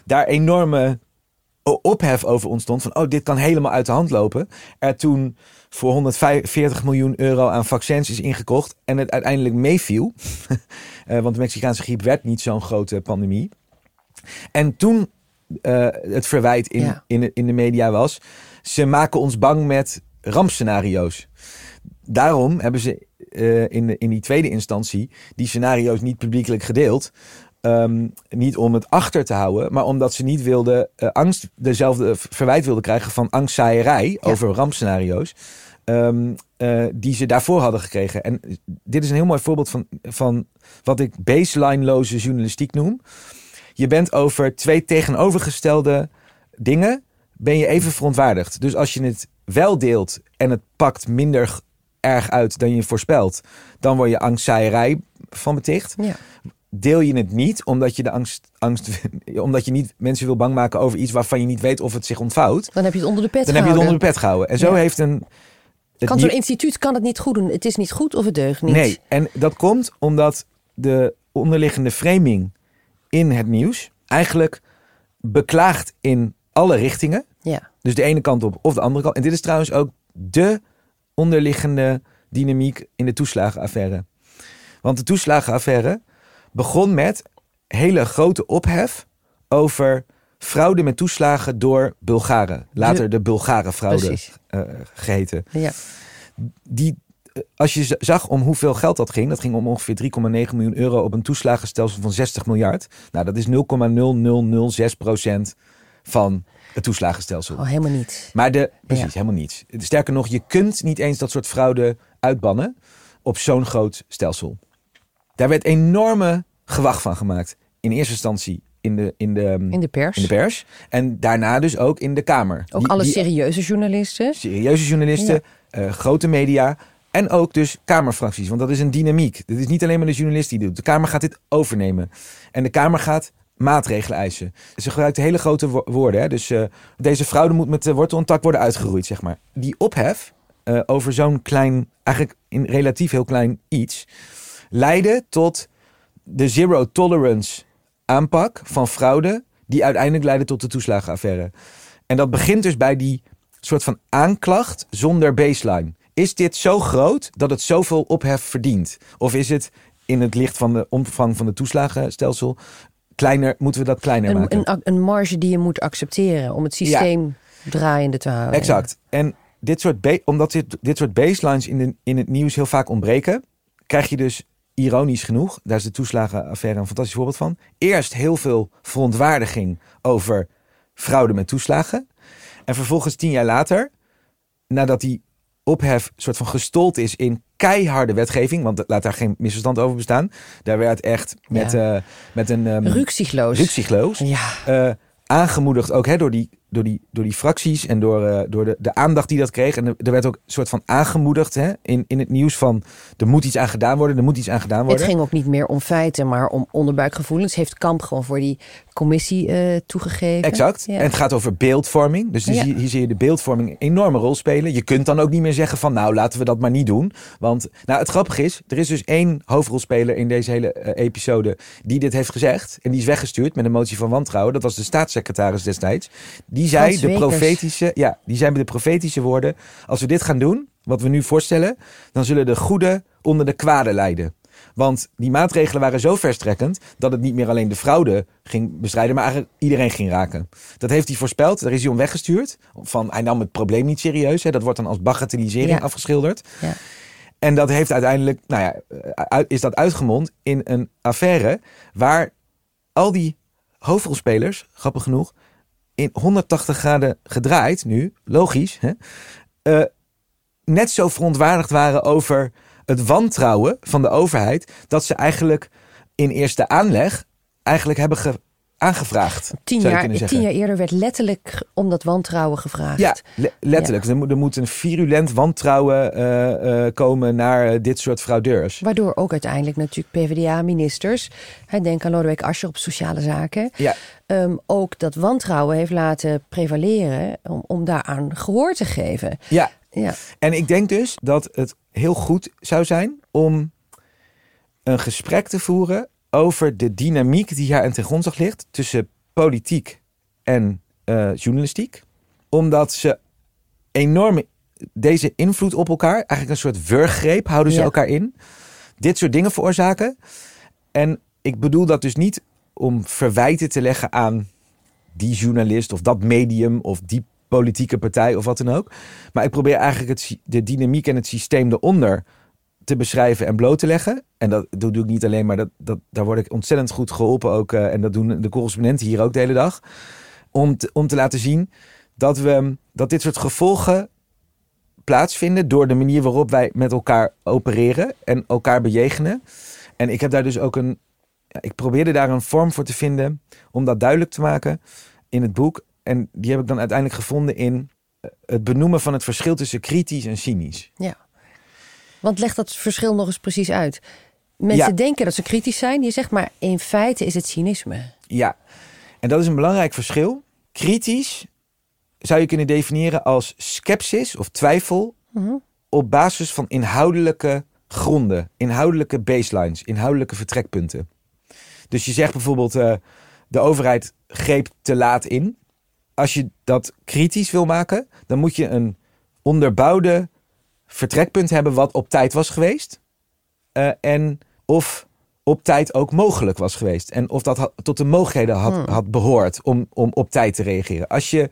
daar enorme ophef over ontstond. Van, oh, dit kan helemaal uit de hand lopen. Er toen voor 140 miljoen euro aan vaccins is ingekocht. En het uiteindelijk meeviel. uh, want de Mexicaanse griep werd niet zo'n grote pandemie. En toen uh, het verwijt in, in, in de media was... ze maken ons bang met rampscenario's. Daarom hebben ze uh, in, in die tweede instantie die scenario's niet publiekelijk gedeeld. Um, niet om het achter te houden, maar omdat ze niet wilden uh, angst, dezelfde verwijt wilden krijgen van angstzaaierij ja. over rampscenario's. Um, uh, die ze daarvoor hadden gekregen. En dit is een heel mooi voorbeeld van, van wat ik baseline-loze journalistiek noem. Je bent over twee tegenovergestelde dingen, ben je even verontwaardigd. Dus als je het wel deelt en het pakt minder erg uit dan je voorspelt, dan word je angstzaaierij van beticht. Ja. Deel je het niet omdat je de angst, angst omdat je niet mensen wil bang maken over iets waarvan je niet weet of het zich ontvouwt. Dan heb je het onder de pet dan gehouden. heb je het onder de pet gehouden. En zo heeft een. Kan zo'n instituut kan het niet goed doen. Het is niet goed of het deugt niet. Nee, en dat komt omdat de onderliggende framing in het nieuws eigenlijk beklaagt in alle richtingen. Ja. Dus de ene kant op of de andere kant. En dit is trouwens ook de onderliggende dynamiek in de toeslagenaffaire. Want de toeslagenaffaire begon met hele grote ophef over fraude met toeslagen door Bulgaren. Later de, de Bulgaren fraude uh, geheten. Ja. Die als je zag om hoeveel geld dat ging, dat ging om ongeveer 3,9 miljoen euro op een toeslagenstelsel van 60 miljard. Nou, dat is 0,0006 procent van het toeslagenstelsel. Oh, helemaal niet. Maar de, precies, helemaal niets. Sterker nog, je kunt niet eens dat soort fraude uitbannen op zo'n groot stelsel. Daar werd enorme gewacht van gemaakt. In eerste instantie in de, in de, in de, pers. In de pers. En daarna dus ook in de Kamer. Ook alle serieuze journalisten. Serieuze journalisten, eh, grote media. En ook dus Kamerfracties. Want dat is een dynamiek. Dit is niet alleen maar de journalist die doet. De Kamer gaat dit overnemen. En de Kamer gaat maatregelen eisen. Ze gebruikt hele grote woorden. Hè? Dus uh, deze fraude moet met de wortel en tak worden uitgeroeid, zeg maar. Die ophef uh, over zo'n klein, eigenlijk in relatief heel klein iets, leidde tot de zero tolerance aanpak van fraude, die uiteindelijk leidde tot de toeslagenaffaire. En dat begint dus bij die soort van aanklacht zonder baseline. Is dit zo groot dat het zoveel ophef verdient? Of is het in het licht van de omvang van het toeslagenstelsel kleiner, moeten we dat kleiner een, maken? Een, een marge die je moet accepteren om het systeem draaiende te houden. Exact. En dit soort omdat dit, dit soort baselines in, de, in het nieuws heel vaak ontbreken, krijg je dus ironisch genoeg, daar is de toeslagenaffaire een fantastisch voorbeeld van. Eerst heel veel verontwaardiging over fraude met toeslagen. En vervolgens tien jaar later, nadat die ophef soort van gestold is in keiharde wetgeving, want laat daar geen misverstand over bestaan. Daar werd echt met, ja. uh, met een um, ruksigloos, ja. Uh, aangemoedigd ook hè, door die door die, door die fracties en door, uh, door de, de aandacht die dat kreeg. En er werd ook een soort van aangemoedigd hè, in, in het nieuws van er moet iets aan gedaan worden, er moet iets aan gedaan worden. Het ging ook niet meer om feiten, maar om onderbuikgevoelens. Heeft Kamp gewoon voor die commissie uh, toegegeven. Exact. Ja. En het gaat over beeldvorming. Dus, dus ja. hier, hier, zie je de beeldvorming een enorme rol spelen. Je kunt dan ook niet meer zeggen van nou laten we dat maar niet doen. Want nou, het grappige is, er is dus één hoofdrolspeler in deze hele uh, episode die dit heeft gezegd. En die is weggestuurd met een motie van wantrouwen. Dat was de staatssecretaris destijds. Die die zei de profetische, ja, die zei de profetische woorden: als we dit gaan doen, wat we nu voorstellen, dan zullen de goede onder de kwade lijden. Want die maatregelen waren zo verstrekkend dat het niet meer alleen de fraude ging bestrijden, maar eigenlijk iedereen ging raken. Dat heeft hij voorspeld. Daar is hij om weggestuurd. Van, hij nam het probleem niet serieus. Hè. Dat wordt dan als bagatellisering ja. afgeschilderd. Ja. En dat heeft uiteindelijk, nou ja, is dat uitgemond in een affaire waar al die hoofdrolspelers, grappig genoeg, in 180 graden gedraaid nu, logisch, hè, uh, net zo verontwaardigd waren over het wantrouwen van de overheid, dat ze eigenlijk in eerste aanleg eigenlijk hebben ge aangevraagd. Tien jaar, tien jaar eerder werd letterlijk om dat wantrouwen gevraagd. Ja, le letterlijk. Ja. Er, er, moet een virulent wantrouwen uh, uh, komen naar dit soort fraudeurs. Waardoor ook uiteindelijk natuurlijk PvdA-ministers, denk aan Lodewijk Asscher op sociale zaken, ja. Um, ook dat wantrouwen heeft laten prevaleren om, om daaraan gehoor te geven. Ja. ja, en ik denk dus dat het heel goed zou zijn om een gesprek te voeren over de dynamiek die hier ten grondslag ligt tussen politiek en uh, journalistiek. Omdat ze enorme deze invloed op elkaar, eigenlijk een soort wurggreep houden ze ja. elkaar in. Dit soort dingen veroorzaken. En ik bedoel dat dus niet om verwijten te leggen aan die journalist of dat medium of die politieke partij of wat dan ook. Maar ik probeer eigenlijk het, de dynamiek en het systeem eronder te beschrijven en bloot te leggen. En dat, doe ik niet alleen, maar dat, dat, daar word ik ontzettend goed geholpen ook. Uh, en dat doen de correspondenten hier ook de hele dag. Om te, om te laten zien dat, we, dat dit soort gevolgen plaatsvinden door de manier waarop wij met elkaar opereren en elkaar bejegenen. En ik heb daar dus ook een. Ik probeerde daar een vorm voor te vinden om dat duidelijk te maken in het boek. En die heb ik dan uiteindelijk gevonden in het benoemen van het verschil tussen kritisch en cynisch. Ja. Want leg dat verschil nog eens precies uit. Mensen ja. denken dat ze kritisch zijn. Je zegt maar in feite is het cynisme. Ja, en dat is een belangrijk verschil. Kritisch zou je kunnen definiëren als sceptisch of twijfel mm -hmm. op basis van inhoudelijke gronden, inhoudelijke baselines, inhoudelijke vertrekpunten. Dus je zegt bijvoorbeeld, uh, de overheid greep te laat in. Als je dat kritisch wil maken, dan moet je een onderbouwde vertrekpunt hebben wat op tijd was geweest. Uh, en of op tijd ook mogelijk was geweest. En of dat had, tot de mogelijkheden had, Hmm. had behoord om, om op tijd te reageren. Als je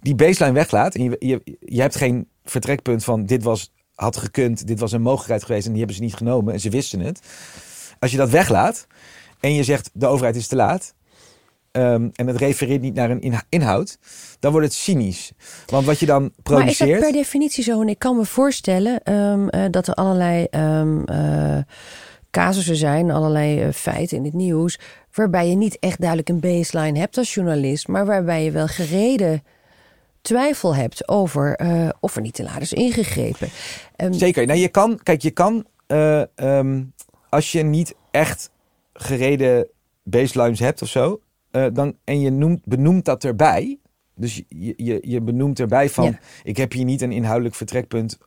die baseline weglaat en je, je, je hebt geen vertrekpunt van dit was had gekund. Dit was een mogelijkheid geweest en die hebben ze niet genomen en ze wisten het. Als je dat weglaat en je zegt de overheid is te laat. ehm, en het refereert niet naar een inhoud, dan wordt het cynisch. Want wat je dan Maar is produceert. dat per definitie zo? En ik kan me voorstellen ehm, eh, dat er allerlei ehm, eh, casussen zijn, allerlei eh, feiten in het nieuws, waarbij je niet echt duidelijk een baseline hebt als journalist, maar waarbij je wel gereden twijfel hebt over of er niet te laat is ingegrepen. Zeker. Nou, je kan, kijk, je kan, als je niet echt gereden baselines hebt of zo, eh, dan, en je noemt, benoemt dat erbij. Dus je, je, je benoemt erbij van, Ja. ik heb hier niet een inhoudelijk vertrekpunt.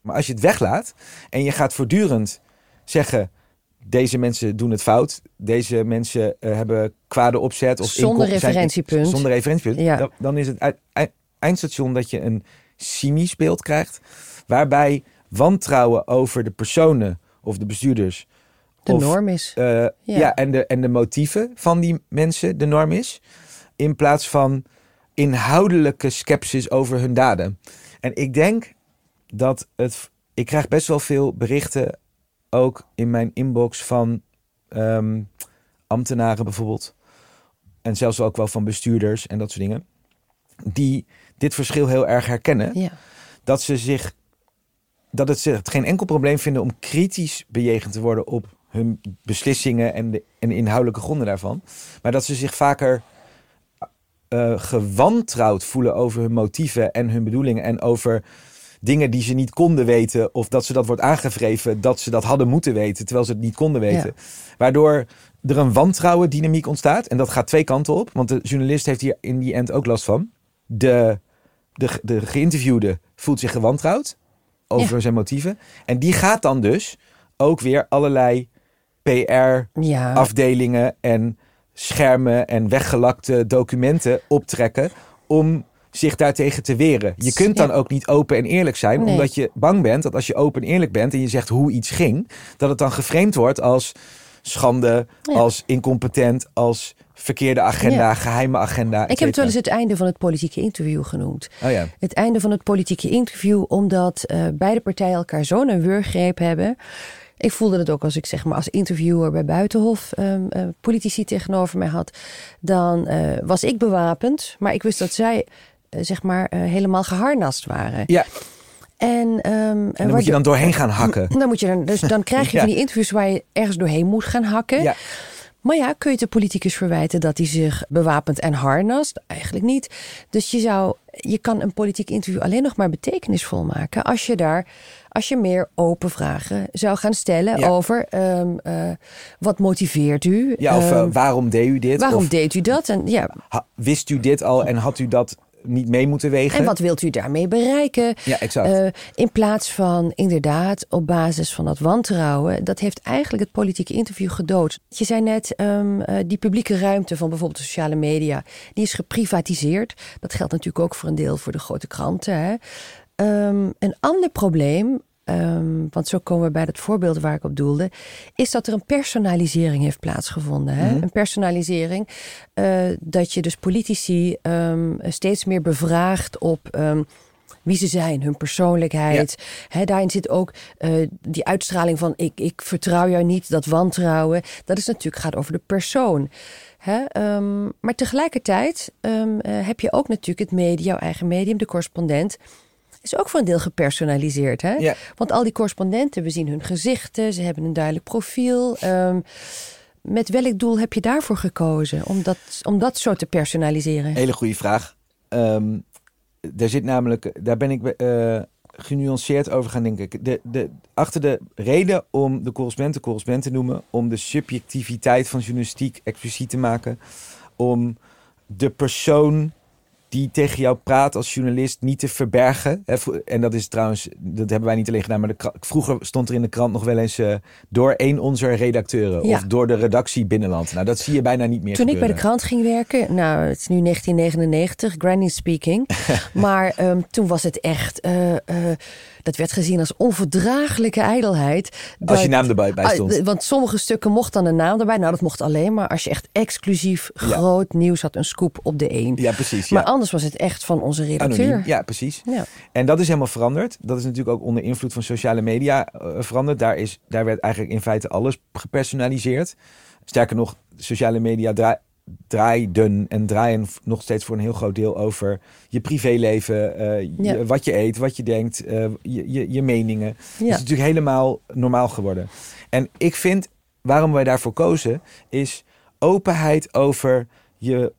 Maar als je het weglaat en je gaat voortdurend zeggen, deze mensen doen het fout. Deze mensen eh, hebben kwade opzet. Of Zonder zijn- referentiepunt. Zonder referentiepunt. Ja. Dan, dan is het ei- ei- eindstation dat je een cynisch beeld krijgt. Waarbij wantrouwen over de personen of de bestuurders. De of, norm is. eh, ja. en, de, en de motieven van die mensen de norm is. In plaats van inhoudelijke sceptisch over hun daden. En ik denk dat het. Ik krijg best wel veel berichten ook in mijn inbox van ehm, ambtenaren bijvoorbeeld. En zelfs ook wel van bestuurders en dat soort dingen. Die dit verschil heel erg herkennen Ja. dat ze zich dat het zich geen enkel probleem vinden om kritisch bejegend te worden op hun beslissingen en de, en de inhoudelijke gronden daarvan. Maar dat ze zich vaker eh, gewantrouwd voelen over hun motieven en hun bedoelingen en over dingen die ze niet konden weten of dat ze dat wordt aangevreven dat ze dat hadden moeten weten terwijl ze het niet konden weten. Waardoor er een wantrouwen dynamiek ontstaat en dat gaat twee kanten op, want de journalist heeft hier in die end ook last van. De, de, de geïnterviewde voelt zich gewantrouwd over zijn motieven en die gaat dan dus ook weer allerlei PR Ja. afdelingen en schermen en weggelakte documenten optrekken om zich daartegen te weren. Je kunt dan Ja. ook niet open en eerlijk zijn, Nee. omdat je bang bent dat als je open en eerlijk bent en je zegt hoe iets ging, dat het dan geframed wordt als schande, Ja. als incompetent, als verkeerde agenda, Ja. geheime agenda. Ik heb het wel eens het einde van het politieke interview genoemd. Oh ja. Het einde van het politieke interview, omdat eh, beide partijen elkaar zo'n wurggreep hebben. Ik voelde het ook als ik zeg maar als interviewer bij Buitenhof ehm, eh, politici tegenover mij had. Dan eh, was ik bewapend, maar ik wist dat zij eh, zeg maar helemaal geharnast waren. Ja, En, ehm, en dan moet je dan doorheen gaan hakken. dan moet je dan, dus dan krijg je Ja. van die interviews waar je ergens doorheen moet gaan hakken. Ja. Maar ja, kun je de politicus verwijten dat hij zich bewapend en harnast? Eigenlijk niet. Dus je zou, je kan een politiek interview alleen nog maar betekenisvol maken als je daar, als je meer open vragen zou gaan stellen Ja. over ehm, eh, wat motiveert u? Ja, of eh, Ehm, waarom deed u dit? waarom Of deed u dat? En ja, wist u dit al en had u dat niet mee moeten wegen? en wat wilt u daarmee bereiken? Ja, exact. Eh, in plaats van inderdaad op basis van dat wantrouwen, dat heeft eigenlijk het politieke interview gedood. Je zei net, ehm, eh, die publieke ruimte van bijvoorbeeld de sociale media, die is geprivatiseerd. Dat geldt natuurlijk ook voor een deel voor de grote kranten. Hè. Ehm, een ander probleem, ehm, want zo komen we bij dat voorbeeld waar ik op doelde, is dat er een personalisering heeft plaatsgevonden. Hè? Een personalisering, eh, dat je dus politici ehm, steeds meer bevraagt op. wie ze zijn, hun persoonlijkheid. Daarin zit ook eh, die uitstraling van ik, ik vertrouw jou niet, dat wantrouwen. Dat is natuurlijk gaat over de persoon. Maar tegelijkertijd eh, heb je ook natuurlijk het medium, jouw eigen medium, de correspondent. Is ook voor een deel gepersonaliseerd. Hè? Ja. Want al die correspondenten, we zien hun gezichten, ze hebben een duidelijk profiel. Ehm, met welk doel heb je daarvoor gekozen om dat, om dat zo te personaliseren? Hele goede vraag. Ehm, daar zit namelijk, daar ben ik eh, genuanceerd over gaan denken. De, de, achter de reden om de correspondent de correspondent te noemen, om de subjectiviteit van journalistiek expliciet te maken, om de persoon die tegen jou praat als journalist niet te verbergen. En dat is trouwens, dat hebben wij niet alleen gedaan, maar de, vroeger stond er in de krant nog wel eens eh, door een onze redacteuren Ja. of door de redactie Binnenland. Nou, dat zie je bijna niet meer Toen ik bij de krant ging werken, nou, het is nu 1999, granny speaking. maar ehm, toen was het echt. eh, eh, dat werd gezien als onverdraaglijke ijdelheid. Als je naam erbij bij Ah, stond. Want sommige stukken mocht dan een naam erbij. Nou, dat mocht alleen maar als je echt exclusief groot nieuws had. Een scoop op de een. Ja, precies. Maar anders was het echt van onze redacteur. Anoniem. Ja, precies. Ja. En dat is helemaal veranderd. Dat is natuurlijk ook onder invloed van sociale media eh, veranderd. Daar, is, daar werd eigenlijk in feite alles gepersonaliseerd. Sterker nog, sociale media draaiden en draaien nog steeds voor een heel groot deel over je privéleven, eh, je- wat je eet, wat je denkt, eh, je, je, je meningen. Dat Ja. is natuurlijk helemaal normaal geworden. En ik vind, waarom wij daarvoor kozen, is openheid over je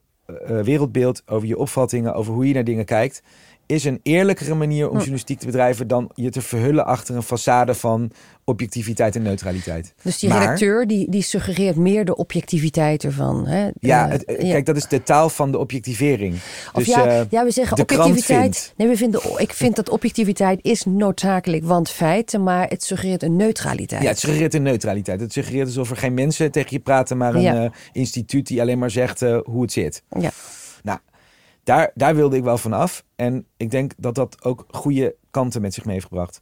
eh, wereldbeeld, over je opvattingen, over hoe je naar dingen kijkt, is een eerlijkere manier om journalistiek te bedrijven dan je te verhullen achter een façade van objectiviteit en neutraliteit. Dus die Maar- redacteur die, die suggereert meer de objectiviteit ervan. Hè? Ja, Eh, het, eh, kijk, dat is de taal van de objectivering. Of Dus, ja, eh, ja, we zeggen objectiviteit. Nee, we vinden, ik vind dat objectiviteit is noodzakelijk, want feiten, maar het suggereert een neutraliteit. Ja, het suggereert een neutraliteit. Het suggereert alsof er geen mensen tegen je praten, maar een Ja. instituut die alleen maar zegt hoe het zit. Ja. Daar, daar wilde ik wel van af. En ik denk dat dat ook goede kanten met zich mee heeft gebracht.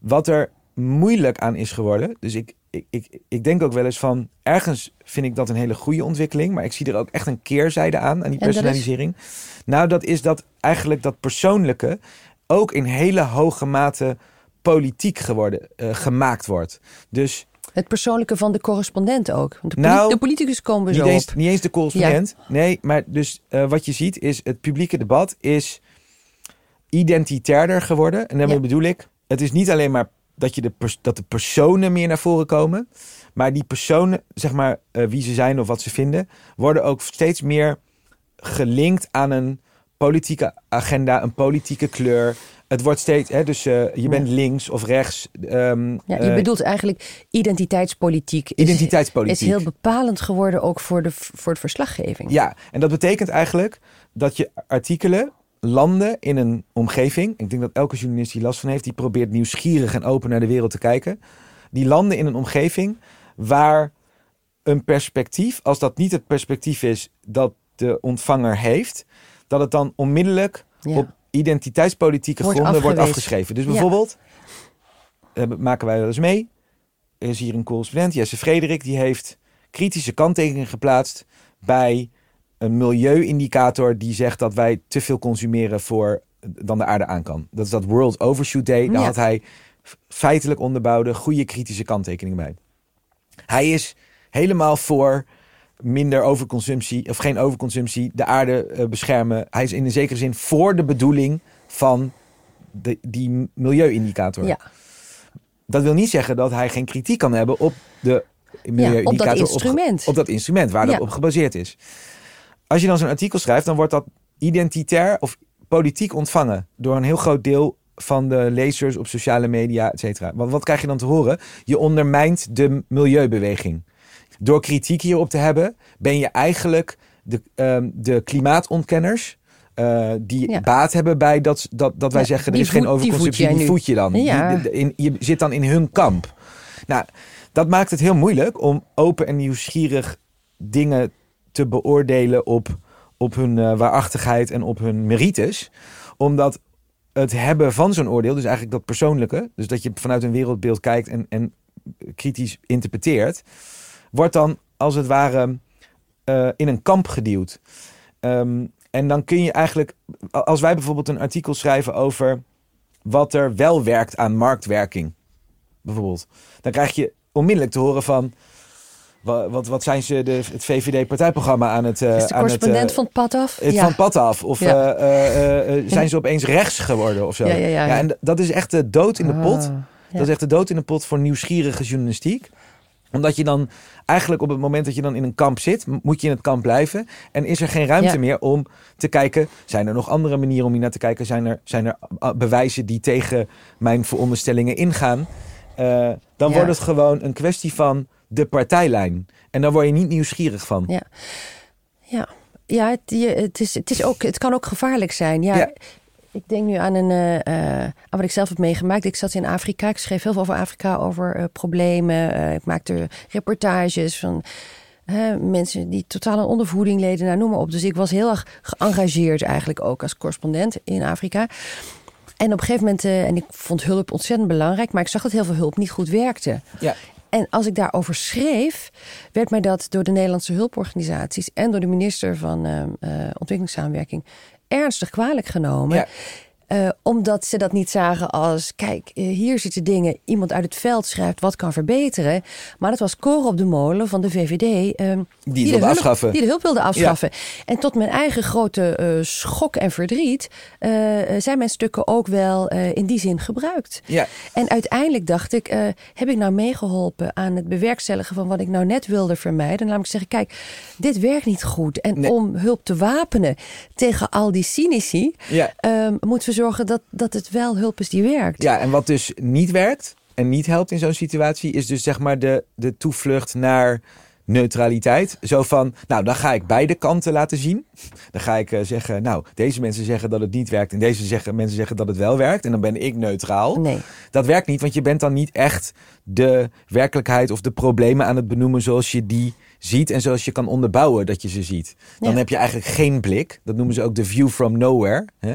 Wat er moeilijk aan is geworden. Dus ik, ik, ik, ik denk ook wel eens van. Ergens vind ik dat een hele goede ontwikkeling. Maar ik zie er ook echt een keerzijde aan, aan die En dat is? personalisering. Nou, dat is dat eigenlijk dat persoonlijke ook in hele hoge mate politiek geworden, eh, gemaakt wordt. Dus Het persoonlijke van de correspondent ook. Want de, Nou, de politicus komen we niet zo eens, op. niet eens de correspondent. Nee, maar dus eh, wat je ziet is het publieke debat is identitairder geworden. En daarmee Ja. bedoel ik, het is niet alleen maar dat, je de dat de personen meer naar voren komen. Maar die personen, zeg maar eh, wie ze zijn of wat ze vinden, worden ook steeds meer gelinkt aan een politieke agenda, een politieke kleur. Het wordt steeds, hè, dus eh, je bent links of rechts. ehm, Ja, je eh, bedoelt eigenlijk identiteitspolitiek. Is, identiteitspolitiek. is heel bepalend geworden ook voor de, voor de verslaggeving. Ja, en dat betekent eigenlijk dat je artikelen landen in een omgeving. Ik denk dat elke journalist die last van heeft, die probeert nieuwsgierig en open naar de wereld te kijken. Die landen in een omgeving waar een perspectief, als dat niet het perspectief is dat de ontvanger heeft, dat het dan onmiddellijk Ja. op identiteitspolitieke Wordt gronden wordt afgeschreven. Dus Ja. bijvoorbeeld, eh, maken wij wel eens mee, er is hier een correspondent, Jesse Frederik, die heeft kritische kanttekeningen geplaatst bij een milieuindicator die zegt dat wij te veel consumeren voor dan de aarde aan kan. Dat is dat World Overshoot Day. Daar Ja. had hij feitelijk onderbouwde goede kritische kanttekeningen bij. Hij is helemaal voor minder overconsumptie of geen overconsumptie, de aarde eh, beschermen. Hij is in een zekere zin voor de bedoeling van de, die milieuindicator. Ja. Dat wil niet zeggen dat hij geen kritiek kan hebben op de milieuindicator. op dat Op, instrument. op dat instrument waar Ja. dat op gebaseerd is. Als je dan zo'n artikel schrijft, dan wordt dat identitair of politiek ontvangen door een heel groot deel van de lezers op sociale media, et cetera. Want wat krijg je dan te horen? Je ondermijnt de milieubeweging. Door kritiek hierop te hebben, ben je eigenlijk de, ehm, de klimaatontkenners. eh, die Ja. baat hebben bij dat, dat, dat wij Ja, zeggen er is geen voed- die voed overconsumptie, die voed je dan. Ja. Die- de- in, je zit dan in hun kamp. Nou, dat maakt het heel moeilijk om open en nieuwsgierig dingen te beoordelen op, op hun eh, waarachtigheid en op hun merites. Omdat het hebben van zo'n oordeel, dus eigenlijk dat persoonlijke, dus dat je vanuit een wereldbeeld kijkt en, en kritisch interpreteert, wordt dan als het ware eh, in een kamp geduwd. Ehm, en dan kun je eigenlijk, als wij bijvoorbeeld een artikel schrijven over wat er wel werkt aan marktwerking, bijvoorbeeld, dan krijg je onmiddellijk te horen van. wa- Wat, wat zijn ze, de, het VVD-partijprogramma aan het. eh, Is de aan het, correspondent eh, van het pad af? het ja. van het pad af? Of Ja. zijn ze opeens rechts geworden of zo? Ja, ja, ja, ja. en dat is echt de dood in de pot. Ah, ja. Dat is echt de dood in de pot voor nieuwsgierige journalistiek. Omdat je dan eigenlijk op het moment dat je dan in een kamp zit, moet je in het kamp blijven. En is er geen ruimte Ja. meer om te kijken, zijn er nog andere manieren om hier naar te kijken? Zijn er, zijn er ah, bewijzen die tegen mijn veronderstellingen ingaan? Eh, dan Ja. wordt het gewoon een kwestie van de partijlijn. En daar word je niet nieuwsgierig van. Ja. Ja, ja het, je, het, is, het, is ook, het kan ook gevaarlijk zijn. Ja, Ja. Ik denk nu aan, een, eh, eh, aan wat ik zelf heb meegemaakt. Ik zat in Afrika. Ik schreef heel veel over Afrika, over eh, problemen. Eh, ik maakte reportages van mensen die totaal aan ondervoeding leden. Nou, noem maar op. Dus ik was heel erg geëngageerd eigenlijk ook als correspondent in Afrika. En op een gegeven moment, en ik vond hulp ontzettend belangrijk, maar ik zag dat heel veel hulp niet goed werkte. Ja. En als ik daarover schreef, werd mij dat door de Nederlandse hulporganisaties en door de minister van uh, Ontwikkelingssamenwerking ernstig kwalijk genomen. Uh, omdat ze dat niet zagen als, kijk, uh, hier zitten dingen, iemand uit het veld schrijft wat kan verbeteren. Maar dat was koren op de molen van de VVD. Uh, die, de hulp, afschaffen. die de hulp wilde afschaffen. Ja. En tot mijn eigen grote uh, schok en verdriet zijn mijn stukken ook wel in die zin gebruikt. Ja. En uiteindelijk dacht ik, heb ik nou meegeholpen aan het bewerkstelligen van wat ik nou net wilde vermijden? Namelijk zeggen, kijk, dit werkt niet goed. En Nee. om hulp te wapenen tegen al die cynici, Ja. um, moeten we zorgen dat, dat het wel hulp is die werkt. Ja, en wat dus niet werkt en niet helpt in zo'n situatie, is dus zeg maar de, de toevlucht naar neutraliteit. Zo van, nou, dan ga ik beide kanten laten zien. Dan ga ik uh, zeggen, nou, deze mensen zeggen dat het niet werkt en deze zeggen, mensen zeggen dat het wel werkt. En dan ben ik neutraal. Nee. Dat werkt niet, want je bent dan niet echt de werkelijkheid of de problemen aan het benoemen zoals je die ziet en zoals je kan onderbouwen dat je ze ziet. Dan Ja. heb je eigenlijk geen blik. Dat noemen ze ook de view from nowhere. Hè?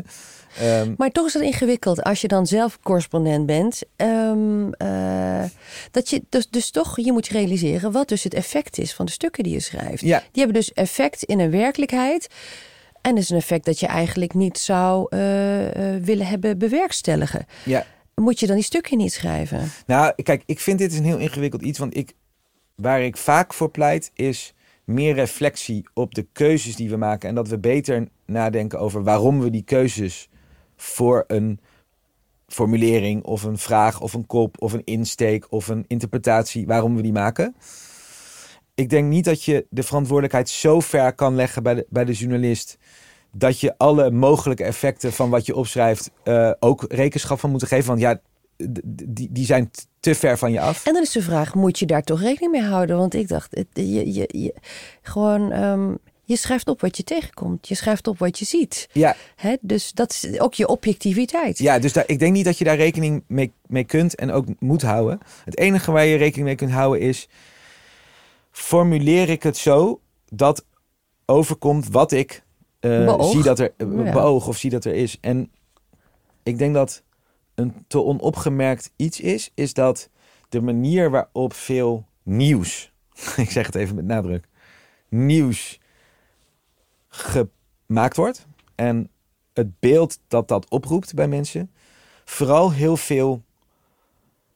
Ehm, Maar toch is dat ingewikkeld als je dan zelf correspondent bent. Um, uh, dat je dus, dus toch, je moet realiseren wat dus het effect is van de stukken die je schrijft. Ja. Die hebben dus effect in een werkelijkheid. En dat is een effect dat je eigenlijk niet zou uh, uh, willen hebben bewerkstelligen. ja. Moet je dan die stukken niet schrijven? Nou, kijk, ik vind dit een heel ingewikkeld iets. Want ik, waar ik vaak voor pleit, is meer reflectie op de keuzes die we maken. En dat we beter nadenken over waarom we die keuzes voor een formulering of een vraag of een kop of een insteek of een interpretatie, waarom we die maken. Ik denk niet dat je de verantwoordelijkheid zo ver kan leggen bij de, bij de journalist dat je alle mogelijke effecten van wat je opschrijft uh, ook rekenschap van moet geven. Want ja, die, die zijn te ver van je af. En dan is de vraag, moet je daar toch rekening mee houden? Want ik dacht, het, je, je, je, gewoon, um, je schrijft op wat je tegenkomt. Je schrijft op wat je ziet. Ja. Hè? Dus dat is ook je objectiviteit. Ja, dus daar, ik denk niet dat je daar rekening mee, mee kunt en ook moet houden. Het enige waar je rekening mee kunt houden is... formuleer ik het zo dat overkomt wat ik uh, zie dat er... Ja. beoog of zie dat er is. En ik denk dat een te onopgemerkt iets is... is dat de manier waarop veel nieuws... ik zeg het even met nadruk... nieuws gemaakt wordt... en het beeld dat dat oproept bij mensen... vooral heel veel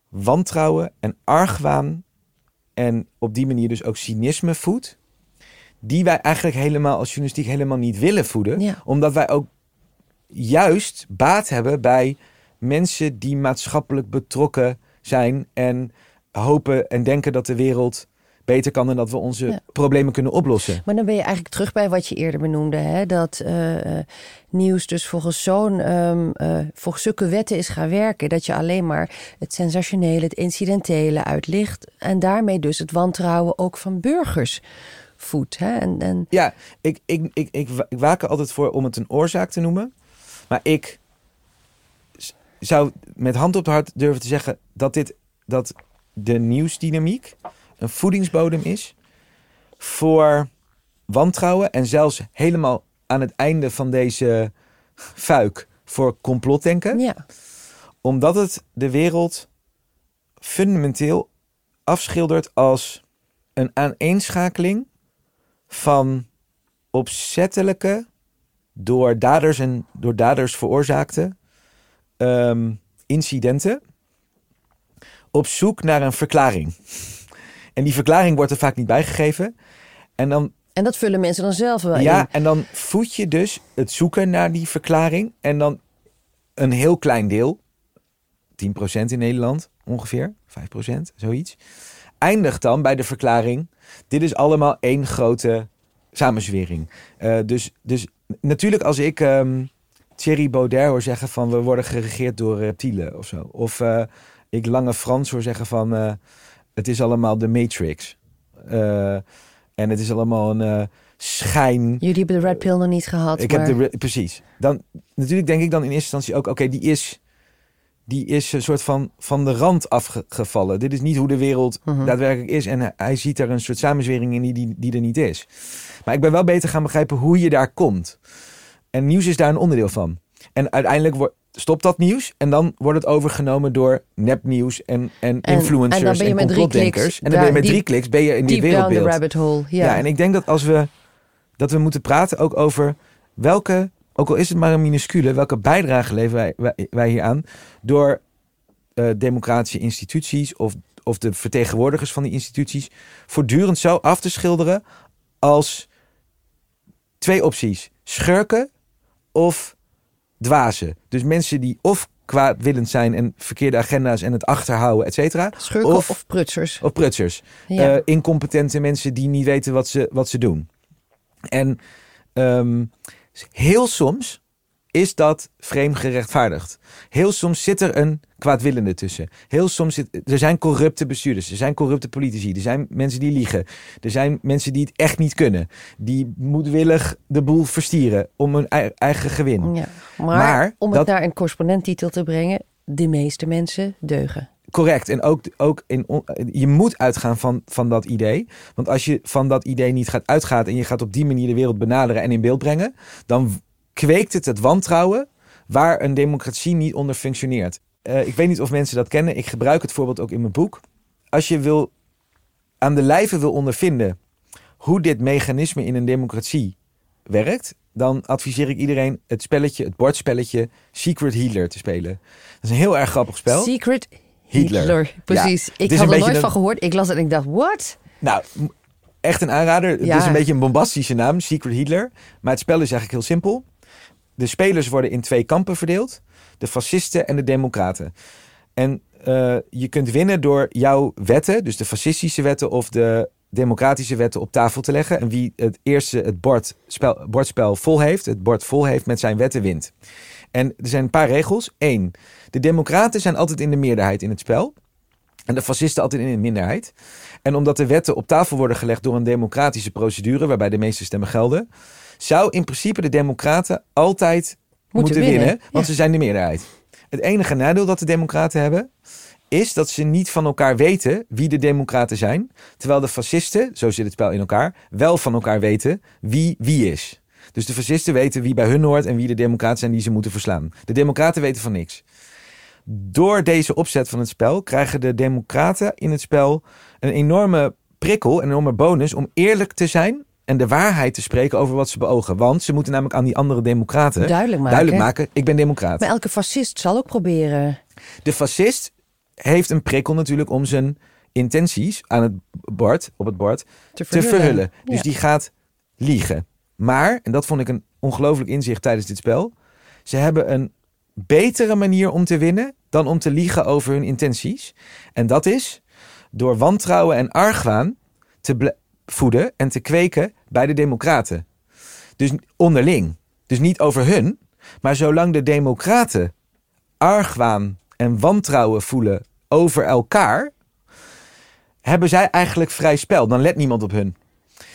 wantrouwen en argwaan... en op die manier dus ook cynisme voedt... die wij eigenlijk helemaal als journalistiek helemaal niet willen voeden. Ja. Omdat wij ook juist baat hebben bij mensen die maatschappelijk betrokken zijn... en hopen en denken dat de wereld beter kan en dat we onze Ja. problemen kunnen oplossen. Maar dan ben je eigenlijk terug bij wat je eerder benoemde. Hè? Dat uh, uh, nieuws dus volgens zo'n um, uh, volgens zulke wetten is gaan werken. Dat je alleen maar het sensationele, het incidentele uitlicht. En daarmee dus het wantrouwen ook van burgers voedt. Hè? En, en... Ja, ik, ik, ik, ik, ik waak er altijd voor om het een oorzaak te noemen. Maar ik zou met hand op het hart durven te zeggen dat dit dat de nieuwsdynamiek een voedingsbodem is voor wantrouwen en zelfs helemaal aan het einde van deze fuik voor complotdenken. Ja. Omdat het de wereld fundamenteel afschildert als een aaneenschakeling van opzettelijke, door daders en door daders veroorzaakte um, incidenten op zoek naar een verklaring. En die verklaring wordt er vaak niet bijgegeven. En dan En dat vullen mensen dan zelf wel ja, in. en dan voed je dus het zoeken naar die verklaring. En dan een heel klein deel, 10% in Nederland ongeveer, 5%, zoiets. Eindigt dan bij de verklaring: dit is allemaal één grote samenzwering. Uh, dus, dus natuurlijk, als ik um, Thierry Baudet hoor zeggen van we worden geregeerd door reptielen of zo. Of uh, ik Lange Frans hoor zeggen van uh, het is allemaal de Matrix. Uh, en het is allemaal een schijn. Jullie hebben de red pill nog niet gehad. Ik maar... heb de precies. Dan natuurlijk denk ik dan in eerste instantie ook: oké, okay, die is. Die is een soort van van de rand afgevallen. Dit is niet hoe de wereld Mhm. daadwerkelijk is. En hij ziet er een soort samenzwering in die, die, die er niet is. Maar ik ben wel beter gaan begrijpen hoe je daar komt. En nieuws is daar een onderdeel van. En uiteindelijk wordt, stopt dat nieuws en dan wordt het overgenomen door nepnieuws en, en, En- influencers en dan ben je en met drie complotdenkers. kliks En dan ben je met drie kliks ben je in die Deep down the wereldbeeld. rabbit hole. Ja. Ja. en ik denk dat als we dat we moeten praten ook over welke, ook al is het maar een minuscule, welke bijdrage leveren wij, wij, wij hier aan door eh, democratische instituties of, of de vertegenwoordigers van die instituties voortdurend zo af te schilderen als twee opties: schurken of dwazen. Dus mensen die of kwaadwillend zijn en verkeerde agenda's en het achterhouden, et cetera. Schurken of- of, prutsers. Of prutsers. Ja. Eh, incompetente mensen die niet weten wat ze, wat ze doen. En ehm, heel soms is dat vreemd gerechtvaardigd. Heel soms zit er een kwaadwillende tussen. Heel soms zit, er zijn corrupte bestuurders, er zijn corrupte politici, er zijn mensen die liegen, er zijn mensen die het echt niet kunnen, die moedwillig de boel verstieren om hun ei- eigen gewin. ja. Maar, Maar om het dat- naar een correspondenttitel te brengen, de meeste mensen deugen. Correct. En ook, ook in, je moet uitgaan van, van dat idee. Want als je van dat idee niet gaat uitgaan en je gaat op die manier de wereld benaderen en in beeld brengen, dan kweekt het het wantrouwen waar een democratie niet onder functioneert. Eh, ik weet niet of mensen dat kennen. Ik gebruik het voorbeeld ook in mijn boek. Als je wil, aan de lijve wil ondervinden hoe dit mechanisme in een democratie werkt, dan adviseer ik iedereen het spelletje, het bordspelletje Secret Hitler te spelen. Dat is een heel erg grappig spel. Secret Hitler. Hitler. Precies. Ik had er nooit een- van gehoord. Ik las het en ik dacht, what? Nou, echt een aanrader. Het is een beetje een bombastische naam, Secret Hitler. Maar het spel is eigenlijk heel simpel. De spelers worden in twee kampen verdeeld. De fascisten en de democraten. En eh, je kunt winnen door jouw wetten, dus de fascistische wetten of de democratische wetten op tafel te leggen. En wie het eerste het bordspel, bordspel vol heeft, het bord vol heeft met zijn wetten, wint. En er zijn een paar regels. Eén, de democraten zijn altijd in de meerderheid in het spel. En de fascisten altijd in de minderheid. En omdat de wetten op tafel worden gelegd door een democratische procedure, waarbij de meeste stemmen gelden, zou in principe de democraten altijd moeten, winnen, winnen, want ja. ze zijn de meerderheid. Het enige nadeel dat de democraten hebben, is dat ze niet van elkaar weten wie de democraten zijn, terwijl de fascisten, zo zit het spel in elkaar, wel van elkaar weten wie wie is. Dus de fascisten weten wie bij hun hoort en wie de democraten zijn die ze moeten verslaan. De democraten weten van niks. Door deze opzet van het spel krijgen de democraten in het spel een enorme prikkel, een enorme bonus om eerlijk te zijn en de waarheid te spreken over wat ze beogen. Want ze moeten namelijk aan die andere democraten Duidelijk maken. duidelijk maken, ik ben democraat. Maar elke fascist zal ook proberen. De fascist heeft een prikkel natuurlijk om zijn intenties aan het bord, op het bord Te te verhullen. Dus Ja. die gaat liegen. Maar, en dat vond ik een ongelooflijk inzicht tijdens dit spel, ze hebben een betere manier om te winnen dan om te liegen over hun intenties. En dat is door wantrouwen en argwaan te voeden en te kweken bij de democraten. Dus onderling. Dus niet over hun, maar zolang de democraten argwaan en wantrouwen voelen over elkaar, hebben zij eigenlijk vrij spel. Dan let niemand op hun.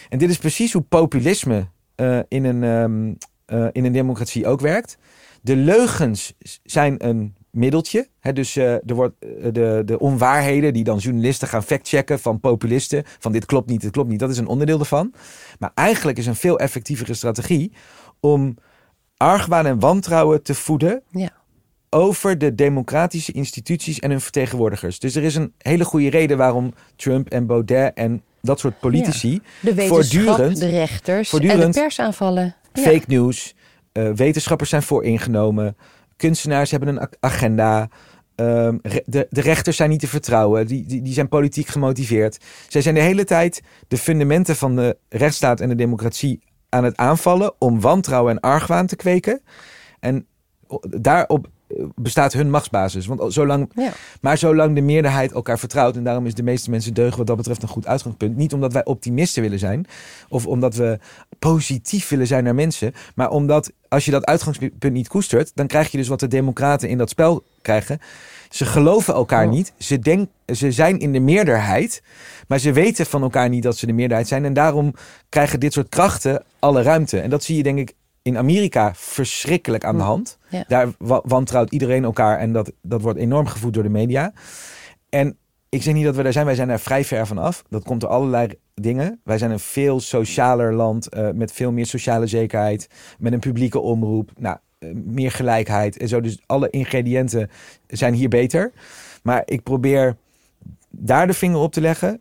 En dit is precies hoe populisme eh, in, een, ehm, eh, in een democratie ook werkt. De leugens zijn een middeltje. Dus eh, er wordt, eh, de, de onwaarheden die dan journalisten gaan factchecken van populisten. Van dit klopt niet, dit klopt niet. Dat is een onderdeel ervan. Maar eigenlijk is een veel effectievere strategie om argwaan en wantrouwen te voeden Ja. over de democratische instituties en hun vertegenwoordigers. Dus er is een hele goede reden waarom Trump en Baudet en dat soort politici De Voortdurend- de rechters en de pers aanvallen. Ja. fake news, eh, wetenschappers zijn vooringenomen, kunstenaars hebben een ag- agenda. ehm, de, de rechters zijn niet te vertrouwen, die, die, die zijn politiek gemotiveerd. Zij zijn de hele tijd de fundamenten van de rechtsstaat en de democratie aan het aanvallen om wantrouwen en argwaan te kweken. En daarop bestaat hun machtsbasis. Want zolang Ja. maar zolang de meerderheid elkaar vertrouwt, en daarom is de meeste mensen deugen wat dat betreft een goed uitgangspunt. Niet omdat wij optimisten willen zijn, of omdat we positief willen zijn naar mensen, maar omdat als je dat uitgangspunt niet koestert, dan krijg je dus wat de democraten in dat spel krijgen. Ze geloven elkaar niet. Ze, denk, ze zijn in de meerderheid, maar ze weten van elkaar niet dat ze de meerderheid zijn. En daarom krijgen dit soort krachten alle ruimte. En dat zie je denk ik in Amerika verschrikkelijk aan de Ja. hand. Ja. Daar wa- wantrouwt iedereen elkaar en dat, dat wordt enorm gevoed door de media. En ik zeg niet dat we daar zijn, wij zijn daar vrij ver van af. Dat komt door allerlei dingen. Wij zijn een veel socialer land eh, met veel meer sociale zekerheid, met een publieke omroep. Nou, meer gelijkheid en zo. Dus alle ingrediënten zijn hier beter. Maar ik probeer daar de vinger op te leggen.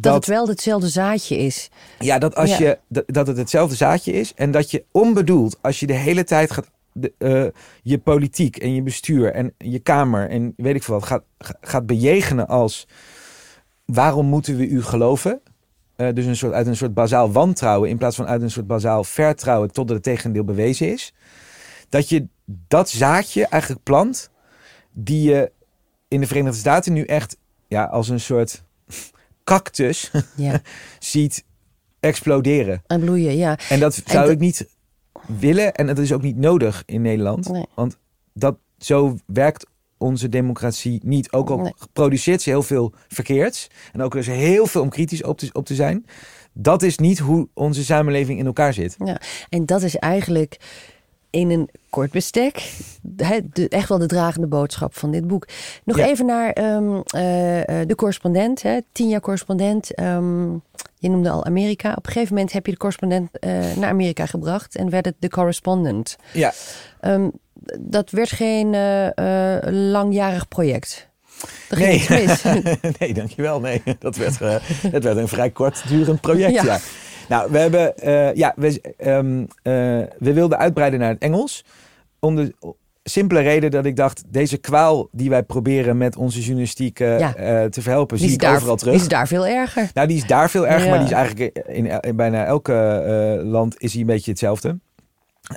Dat, het wel hetzelfde zaadje is. Ja, dat, als Ja. Je, dat, dat het hetzelfde zaadje is. En dat je onbedoeld, als je de hele tijd gaat. De, eh, je politiek en je bestuur en je kamer en weet ik veel wat gaat, ga- gaat bejegenen als waarom moeten we u geloven? Eh, dus een soort, uit een soort bazaal wantrouwen in plaats van uit een soort bazaal vertrouwen totdat het tegendeel bewezen is. Dat je dat zaadje eigenlijk plant die je in de Verenigde Staten nu echt ja, als een soort cactus Ja, ziet exploderen. en bloeien, ja. En dat zou ik niet willen en dat is ook niet nodig in Nederland. Nee. Want dat, zo werkt onze democratie niet. Ook al Nee. produceert ze heel veel verkeerds. En ook is er heel veel om kritisch op te, op te zijn. Dat is niet hoe onze samenleving in elkaar zit. Ja, en dat is eigenlijk in een kort bestek hè, de, echt wel de dragende boodschap van dit boek. Nog Ja. even naar ehm, eh, eh, de correspondent, hè, tien jaar correspondent. Ehm, je noemde al Amerika. Op een gegeven moment heb je de correspondent eh, naar Amerika gebracht en werd het de correspondent. Ja, Ehm, dat werd geen langjarig project. Nee. mis. nee, dankjewel. Nee, dat werd, het werd een vrij kortdurend project. Ja. Ja. Nou, we hebben, eh, ja, we, ehm, eh, we wilden uitbreiden naar het Engels. Om de simpele reden dat ik dacht, deze kwaal die wij proberen met onze journalistiek eh, Ja. te verhelpen, Die zie ik daar, overal terug. die is daar veel erger. Nou, die is daar veel erger, Ja. maar die is eigenlijk in, in bijna elke land is hij een beetje hetzelfde.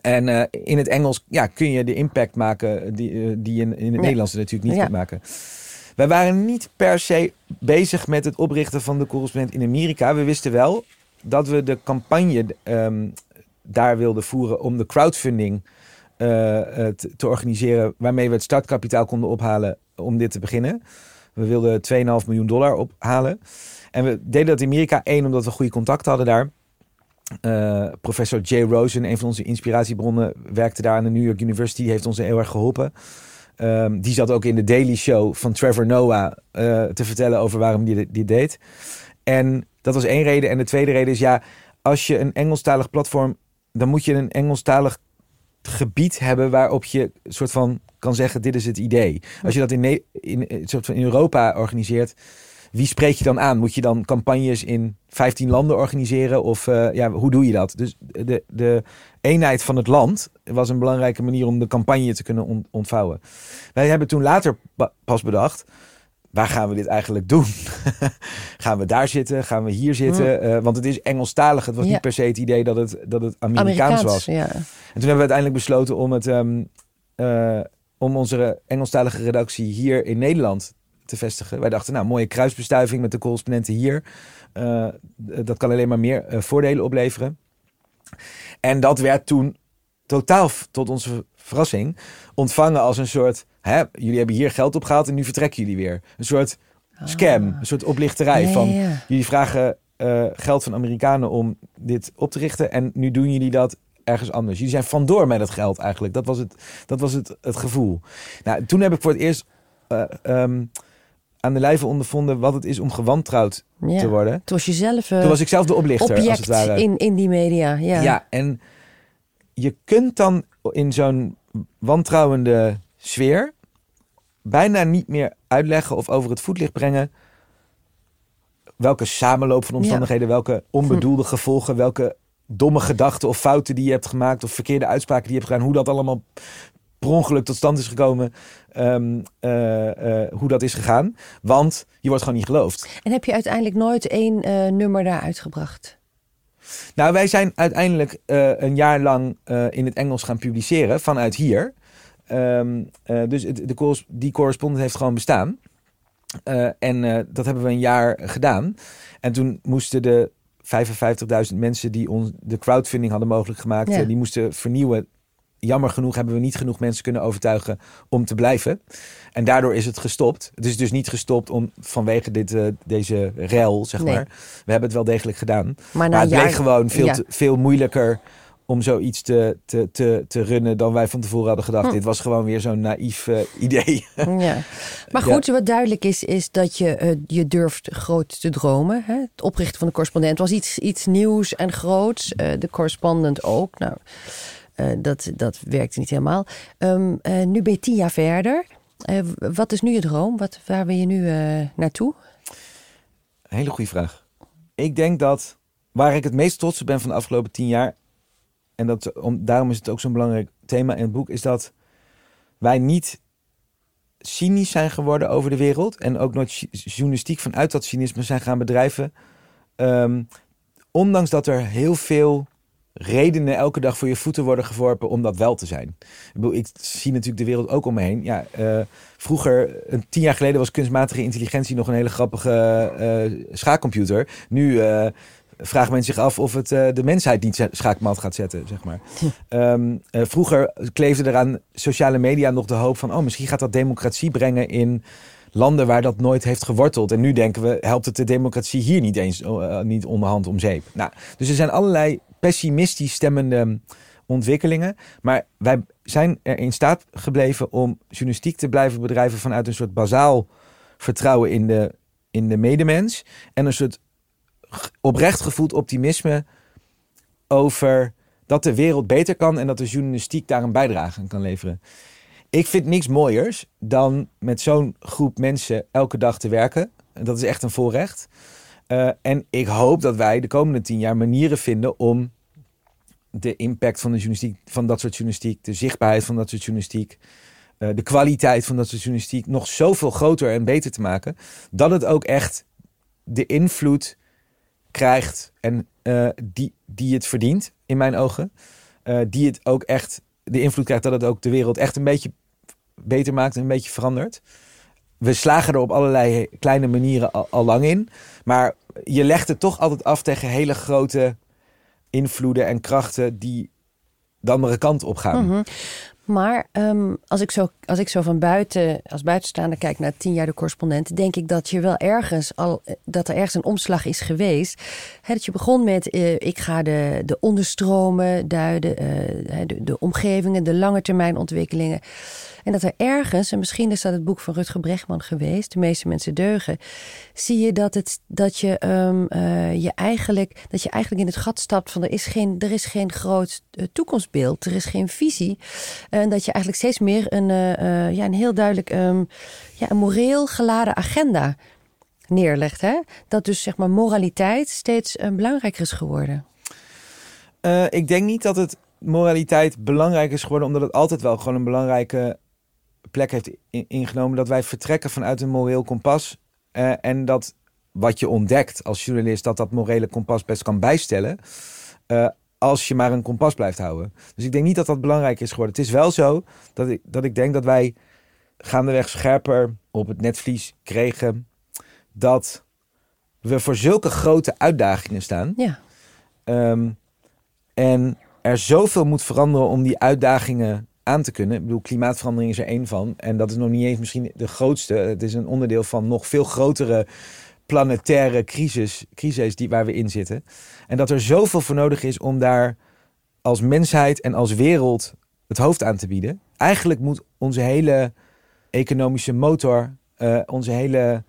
En in het Engels ja, kun je de impact maken die, die je in, in het Ja. Nederlands natuurlijk niet Ja. kunt maken. Wij waren niet per se bezig met het oprichten van de correspondent in Amerika. We wisten wel dat we de campagne ehm, daar wilden voeren om de crowdfunding eh, eh, te, te organiseren, waarmee we het startkapitaal konden ophalen om dit te beginnen. We wilden 2,5 miljoen dollar ophalen. En we deden dat in Amerika. één, omdat we goede contacten hadden daar. Eh, professor Jay Rosen, een van onze inspiratiebronnen, werkte daar aan de New York University. Heeft ons heel erg geholpen. Ehm, die zat ook in de Daily Show van Trevor Noah te vertellen over waarom die dit deed. En dat was één reden. En de tweede reden is ja, als je een Engelstalig platform, dan moet je een Engelstalig gebied hebben waarop je soort van kan zeggen: dit is het idee. Als je dat in, in, in, soort van Europa organiseert, wie spreek je dan aan? Moet je dan campagnes in 15 landen organiseren? Of eh, ja, hoe doe je dat? Dus de, de eenheid van het land was een belangrijke manier om de campagne te kunnen ont- ontvouwen. Wij hebben toen later pas bedacht. Waar gaan we dit eigenlijk doen? gaan we daar zitten? Gaan we hier zitten? Eh, want het is Engelstalig. Het was Ja. niet per se het idee dat het, dat het Amerikaans, was. ja. En toen hebben we uiteindelijk besloten om, het, ehm, eh, om onze Engelstalige redactie hier in Nederland te vestigen. Wij dachten, nou, mooie kruisbestuiving met de correspondenten hier. Eh, dat kan alleen maar meer voordelen opleveren. En dat werd toen totaal tot onze verrassing ontvangen als een soort... Hè, jullie hebben hier geld opgehaald en nu vertrekken jullie weer. Een soort scam, een soort oplichterij Ja, van... ja. Jullie vragen eh, geld van Amerikanen om dit op te richten. En nu doen jullie dat ergens anders. Jullie zijn vandoor met het geld eigenlijk. Dat was het, dat was het, het gevoel. Nou, toen heb ik voor het eerst eh, ehm, aan de lijve ondervonden wat het is om gewantrouwd Ja. te worden. Toen was je zelf eh, Toen was ik zelf de oplichter, als het ware. in, in die media. Ja. Ja. en je kunt dan in zo'n wantrouwende sfeer bijna niet meer uitleggen of over het voetlicht brengen welke samenloop van omstandigheden, welke onbedoelde gevolgen, welke domme gedachten of fouten die je hebt gemaakt of verkeerde uitspraken die je hebt gedaan, hoe dat allemaal per ongeluk tot stand is gekomen, ehm, eh, eh, hoe dat is gegaan. Want je wordt gewoon niet geloofd. En heb je uiteindelijk nooit één eh, nummer daar uitgebracht? Nou, wij zijn uiteindelijk eh, een jaar lang eh, in het Engels gaan publiceren vanuit hier. Ehm, eh, dus het, de corres- die correspondent heeft gewoon bestaan. En dat hebben we een jaar gedaan. En toen moesten de 55.000 mensen die ons de crowdfunding hadden mogelijk gemaakt, Ja. die moesten vernieuwen. Jammer genoeg hebben we niet genoeg mensen kunnen overtuigen om te blijven. En daardoor is het gestopt. Het is dus niet gestopt om, vanwege dit, eh, deze rel, zeg Nee. maar. We hebben het wel degelijk gedaan. Maar het jaar... bleek gewoon veel, ja. te- veel moeilijker om zoiets te, te, te, te runnen dan wij van tevoren hadden gedacht. Hm. Dit was gewoon weer zo'n naïef eh, idee. Ja. Maar goed, wat duidelijk is, is dat je, eh, je durft groot te dromen. Hè? Het oprichten van de correspondent was iets, iets nieuws en groots. De correspondent ook. Nou, dat, dat werkte niet helemaal. Ehm, nu ben je tien jaar verder. wat is nu je droom? Wat, waar ben je nu naartoe? Hele goede vraag. Ik denk dat waar ik het meest trots op ben van de afgelopen tien jaar, en dat, om, daarom is het ook zo'n belangrijk thema in het boek, is dat wij niet cynisch zijn geworden over de wereld en ook nooit journalistiek vanuit dat cynisme zijn gaan bedrijven. Ehm, ondanks dat er heel veel redenen elke dag voor je voeten worden geworpen om dat wel te zijn. Ik, ik zie natuurlijk de wereld ook om me heen. Ja, uh, vroeger, een tien jaar geleden, was kunstmatige intelligentie nog een hele grappige uh, schaakcomputer. Nu uh, vragen mensen zich af of het de mensheid niet schaakmat gaat zetten, zeg maar. Ehm, vroeger kleefde er aan sociale media nog de hoop van, oh, misschien gaat dat democratie brengen in landen waar dat nooit heeft geworteld. En nu denken we, helpt het de democratie hier niet eens niet onderhand om zeep? Nou, dus er zijn allerlei pessimistisch stemmende ontwikkelingen. Maar wij zijn er in staat gebleven om journalistiek te blijven bedrijven vanuit een soort bazaal vertrouwen in de, in de medemens. En een soort oprecht gevoeld optimisme over dat de wereld beter kan en dat de journalistiek daar een bijdrage aan kan leveren. Ik vind niks mooiers dan met zo'n groep mensen elke dag te werken. Dat is echt een voorrecht. Uh, en ik hoop dat wij de komende tien jaar manieren vinden om de impact van de journalistiek, van dat soort journalistiek, de zichtbaarheid van dat soort journalistiek, uh, de kwaliteit van dat soort journalistiek nog zoveel groter en beter te maken, dat het ook echt de invloed krijgt en uh, die, die het verdient, in mijn ogen. die het ook echt de invloed krijgt dat het ook de wereld echt een beetje beter maakt en een beetje verandert we slagen er op allerlei kleine manieren al, lang in. Maar je legt het toch altijd af tegen hele grote invloeden en krachten die de andere kant op gaan. Mhm. Maar um, als, ik zo, als ik zo van buiten, als buitenstaander kijk naar tien jaar de correspondent, denk ik dat je wel ergens al dat er ergens een omslag is geweest. dat je begon met uh, ik ga de, de onderstromen duiden, uh, de, de omgevingen, de lange termijn ontwikkelingen. En dat er ergens, en misschien is dat het boek van Rutger Bregman geweest, De meeste mensen deugen, zie je dat, het, dat, je, um, uh, je eigenlijk, dat je eigenlijk in het gat stapt van er is geen, er is geen groot uh, toekomstbeeld, er is geen visie. En dat je eigenlijk steeds meer een, uh, ja, een heel duidelijk um, ja, een moreel geladen agenda neerlegt. Hè? Dat dus zeg maar moraliteit steeds belangrijker is geworden. ik denk niet dat het moraliteit belangrijk is geworden, omdat het altijd wel gewoon een belangrijke plek heeft ingenomen dat wij vertrekken vanuit een moreel kompas. Uh, en dat wat je ontdekt als journalist, dat dat morele kompas best kan bijstellen. Uh, als je maar een kompas blijft houden. Dus ik denk niet dat dat belangrijk is geworden. Het is wel zo dat ik, dat ik denk dat wij gaandeweg scherper op het netvlies kregen. Dat we voor zulke grote uitdagingen staan. Ja. Um, en er zoveel moet veranderen om die uitdagingen aan te kunnen. Ik bedoel, klimaatverandering is er één van. En dat is nog niet eens misschien de grootste. Het is een onderdeel van nog veel grotere planetaire crisis, crisis die, waar we in zitten. En dat er zoveel voor nodig is om daar als mensheid en als wereld het hoofd aan te bieden. Eigenlijk moet onze hele economische motor, uh, onze hele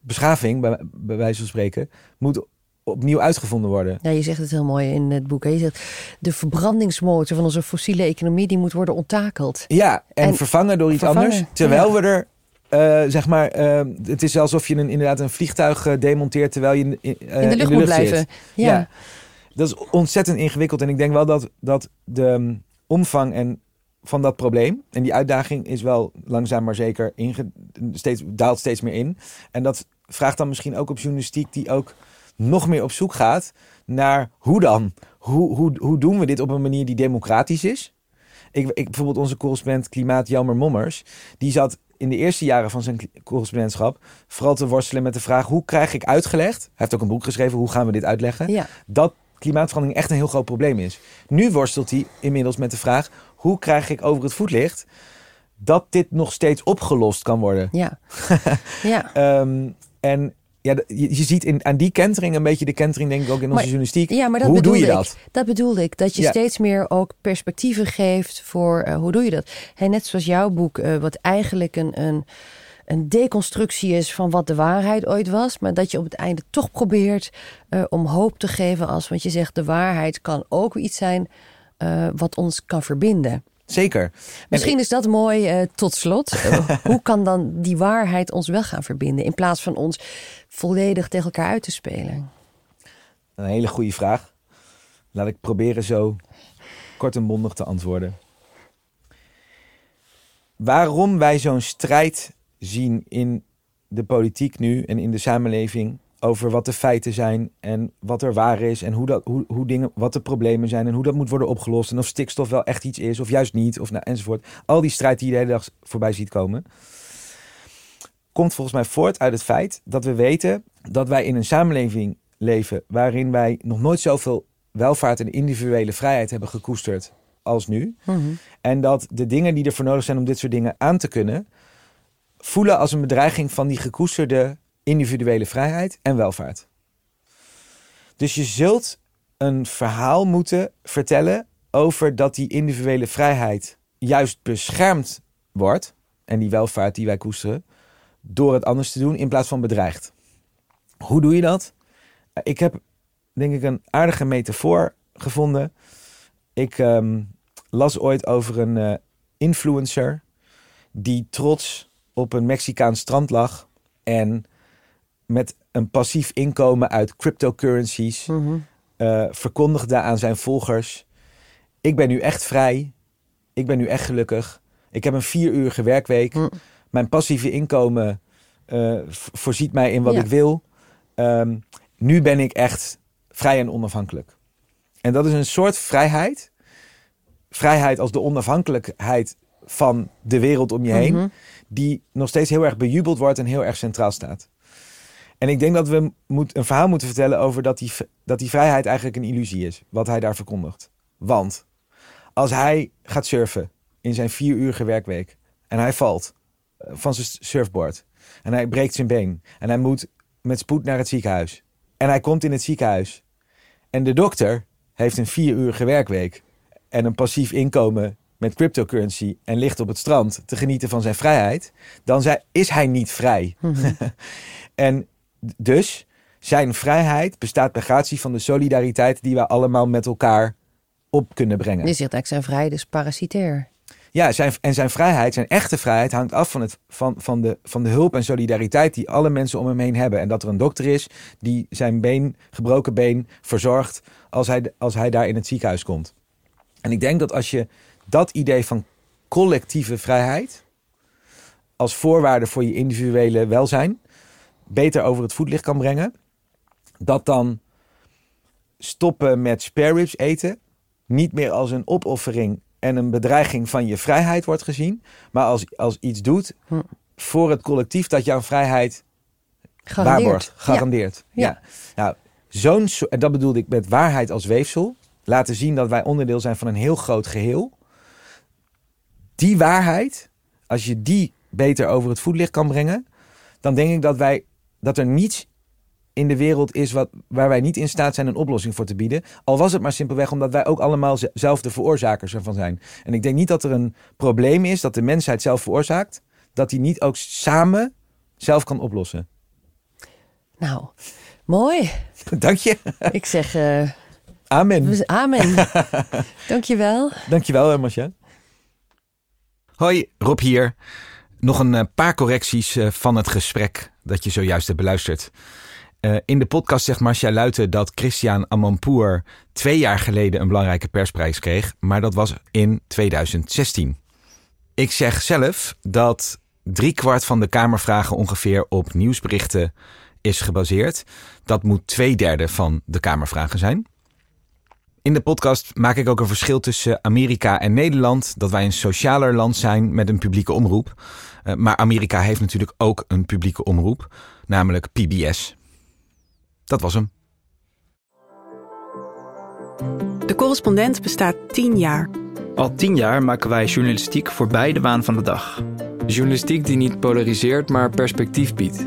beschaving, bij, bij wijze van spreken, moet opnieuw uitgevonden worden. Ja, je zegt het heel mooi in het boek. Hè? Je zegt, de verbrandingsmotor van onze fossiele economie die moet worden onttakeld. Ja, en, vervangen door iets anders. Terwijl we er uh, zeg maar, uh, het is alsof je een, inderdaad een vliegtuig uh, demonteert terwijl je in, in, de lucht, in de lucht moet blijven. Zit. Ja. ja. dat is ontzettend ingewikkeld. En ik denk wel dat, dat de um, omvang en van dat probleem en die uitdaging is wel langzaam maar zeker inge, steeds, daalt steeds meer in. En dat vraagt dan misschien ook op journalistiek die ook nog meer op zoek gaat naar hoe dan? Hoe, hoe, hoe doen we dit op een manier die democratisch is? Ik, ik, bijvoorbeeld onze correspondent Klimaat Jelmer Mommers, die zat in de eerste jaren van zijn correspondentschap vooral te worstelen met de vraag: hoe krijg ik uitgelegd? Hij heeft ook een boek geschreven, hoe gaan we dit uitleggen? Ja. Dat klimaatverandering echt een heel groot probleem is. Nu worstelt hij inmiddels met de vraag: hoe krijg ik over het voetlicht dat dit nog steeds opgelost kan worden? Ja. ja. um, en ja, je, je ziet in, aan die kentering een beetje de kentering, denk ik, ook in onze journalistiek. Ja, maar dat hoe doe je dat? Dat bedoelde ik. Dat je steeds meer ook perspectieven geeft voor uh, hoe doe je dat. Hey, net zoals jouw boek, uh, wat eigenlijk een, een, een deconstructie is van wat de waarheid ooit was. Maar dat je op het einde toch probeert uh, om hoop te geven als, want je zegt de waarheid kan ook iets zijn eh, wat ons kan verbinden. Zeker. Misschien is dat mooi uh, tot slot. Uh, hoe kan dan die waarheid ons wel gaan verbinden in plaats van ons volledig tegen elkaar uit te spelen? Een hele goede vraag. Laat ik proberen zo kort en bondig te antwoorden. Waarom wij zo'n strijd zien in de politiek nu en in de samenleving over wat de feiten zijn en wat er waar is en hoe dat, hoe, hoe dingen, wat de problemen zijn en hoe dat moet worden opgelost en of stikstof wel echt iets is of juist niet of nou, enzovoort. Al die strijd die je de hele dag voorbij ziet komen, komt volgens mij voort uit het feit dat we weten dat wij in een samenleving leven waarin wij nog nooit zoveel welvaart en individuele vrijheid hebben gekoesterd als nu. Mhm. En dat de dingen die ervoor nodig zijn om dit soort dingen aan te kunnen, voelen als een bedreiging van die gekoesterde individuele vrijheid en welvaart. Dus je zult een verhaal moeten vertellen over dat die individuele vrijheid juist beschermd wordt en die welvaart die wij koesteren door het anders te doen in plaats van bedreigd. Hoe doe je dat? Ik heb denk ik een aardige metafoor gevonden. Ik ehm, las ooit over een eh, influencer die trots op een Mexicaans strand lag en met een passief inkomen uit cryptocurrencies Mhm. eh, verkondigde aan zijn volgers: Ik ben nu echt vrij. Ik ben nu echt gelukkig. Ik heb een vier uurige werkweek. Mm. Mijn passieve inkomen eh, voorziet mij in wat Ja. ik wil. Ehm, nu ben ik echt vrij en onafhankelijk. En dat is een soort vrijheid. Vrijheid als de onafhankelijkheid van de wereld om je heen. Mhm. Die nog steeds heel erg bejubeld wordt en heel erg centraal staat. En ik denk dat we moet, een verhaal moeten vertellen over dat die, dat die vrijheid eigenlijk een illusie is. Wat hij daar verkondigt. Want als hij gaat surfen in zijn vier uurige werkweek. En hij valt van zijn surfboard. En hij breekt zijn been. En hij moet met spoed naar het ziekenhuis. En hij komt in het ziekenhuis. En de dokter heeft een vier uurige werkweek. En een passief inkomen met cryptocurrency. En ligt op het strand te genieten van zijn vrijheid. Dan is hij niet vrij. En dus zijn vrijheid bestaat bij gratie van de solidariteit die wij allemaal met elkaar op kunnen brengen. Je zegt eigenlijk zijn vrij, dus parasitair. Ja, zijn, en zijn vrijheid, zijn echte vrijheid, hangt af van, het, van, van, de, van de hulp en solidariteit die alle mensen om hem heen hebben. En dat er een dokter is die zijn been, gebroken been verzorgt als hij, als hij daar in het ziekenhuis komt. En ik denk dat als je dat idee van collectieve vrijheid als voorwaarde voor je individuele welzijn beter over het voetlicht kan brengen, dat dan stoppen met spare eten niet meer als een opoffering en een bedreiging van je vrijheid wordt gezien, maar als, als iets doet Hm. voor het collectief dat jouw vrijheid Garandeerd. waarborgt, garandeert. Ja. Ja. Nou, zo'n, en dat bedoelde ik met waarheid als weefsel, laten zien dat wij onderdeel zijn van een heel groot geheel. Die waarheid, als je die beter over het voetlicht kan brengen, dan denk ik dat wij dat er niets in de wereld is wat, waar wij niet in staat zijn een oplossing voor te bieden. Al was het maar simpelweg omdat wij ook allemaal ze- zelf de veroorzakers ervan zijn. En ik denk niet dat er een probleem is dat de mensheid zelf veroorzaakt, dat die niet ook samen zelf kan oplossen. Nou, mooi. Dank je. Ik zeg eh, Amen. amen. Dankjewel. Dankjewel, Marcia. Hoi, Rob hier. Nog een eh, paar correcties eh, van het gesprek dat je zojuist hebt beluisterd. Eh, in de podcast zegt Marcia Luiten dat Christian Amanpour twee jaar geleden een belangrijke persprijs kreeg, maar dat was in 2016. Ik zeg zelf dat driekwart van de Kamervragen ongeveer op nieuwsberichten is gebaseerd. Dat moet twee derde van de Kamervragen zijn. In de podcast maak ik ook een verschil tussen Amerika en Nederland. Dat wij een socialer land zijn met een publieke omroep. Eh, maar Amerika heeft natuurlijk ook een publieke omroep, namelijk PBS. Dat was hem. De correspondent bestaat 10 jaar. Al tien jaar maken wij journalistiek voorbij de waan van de dag. Journalistiek die niet polariseert, maar perspectief biedt.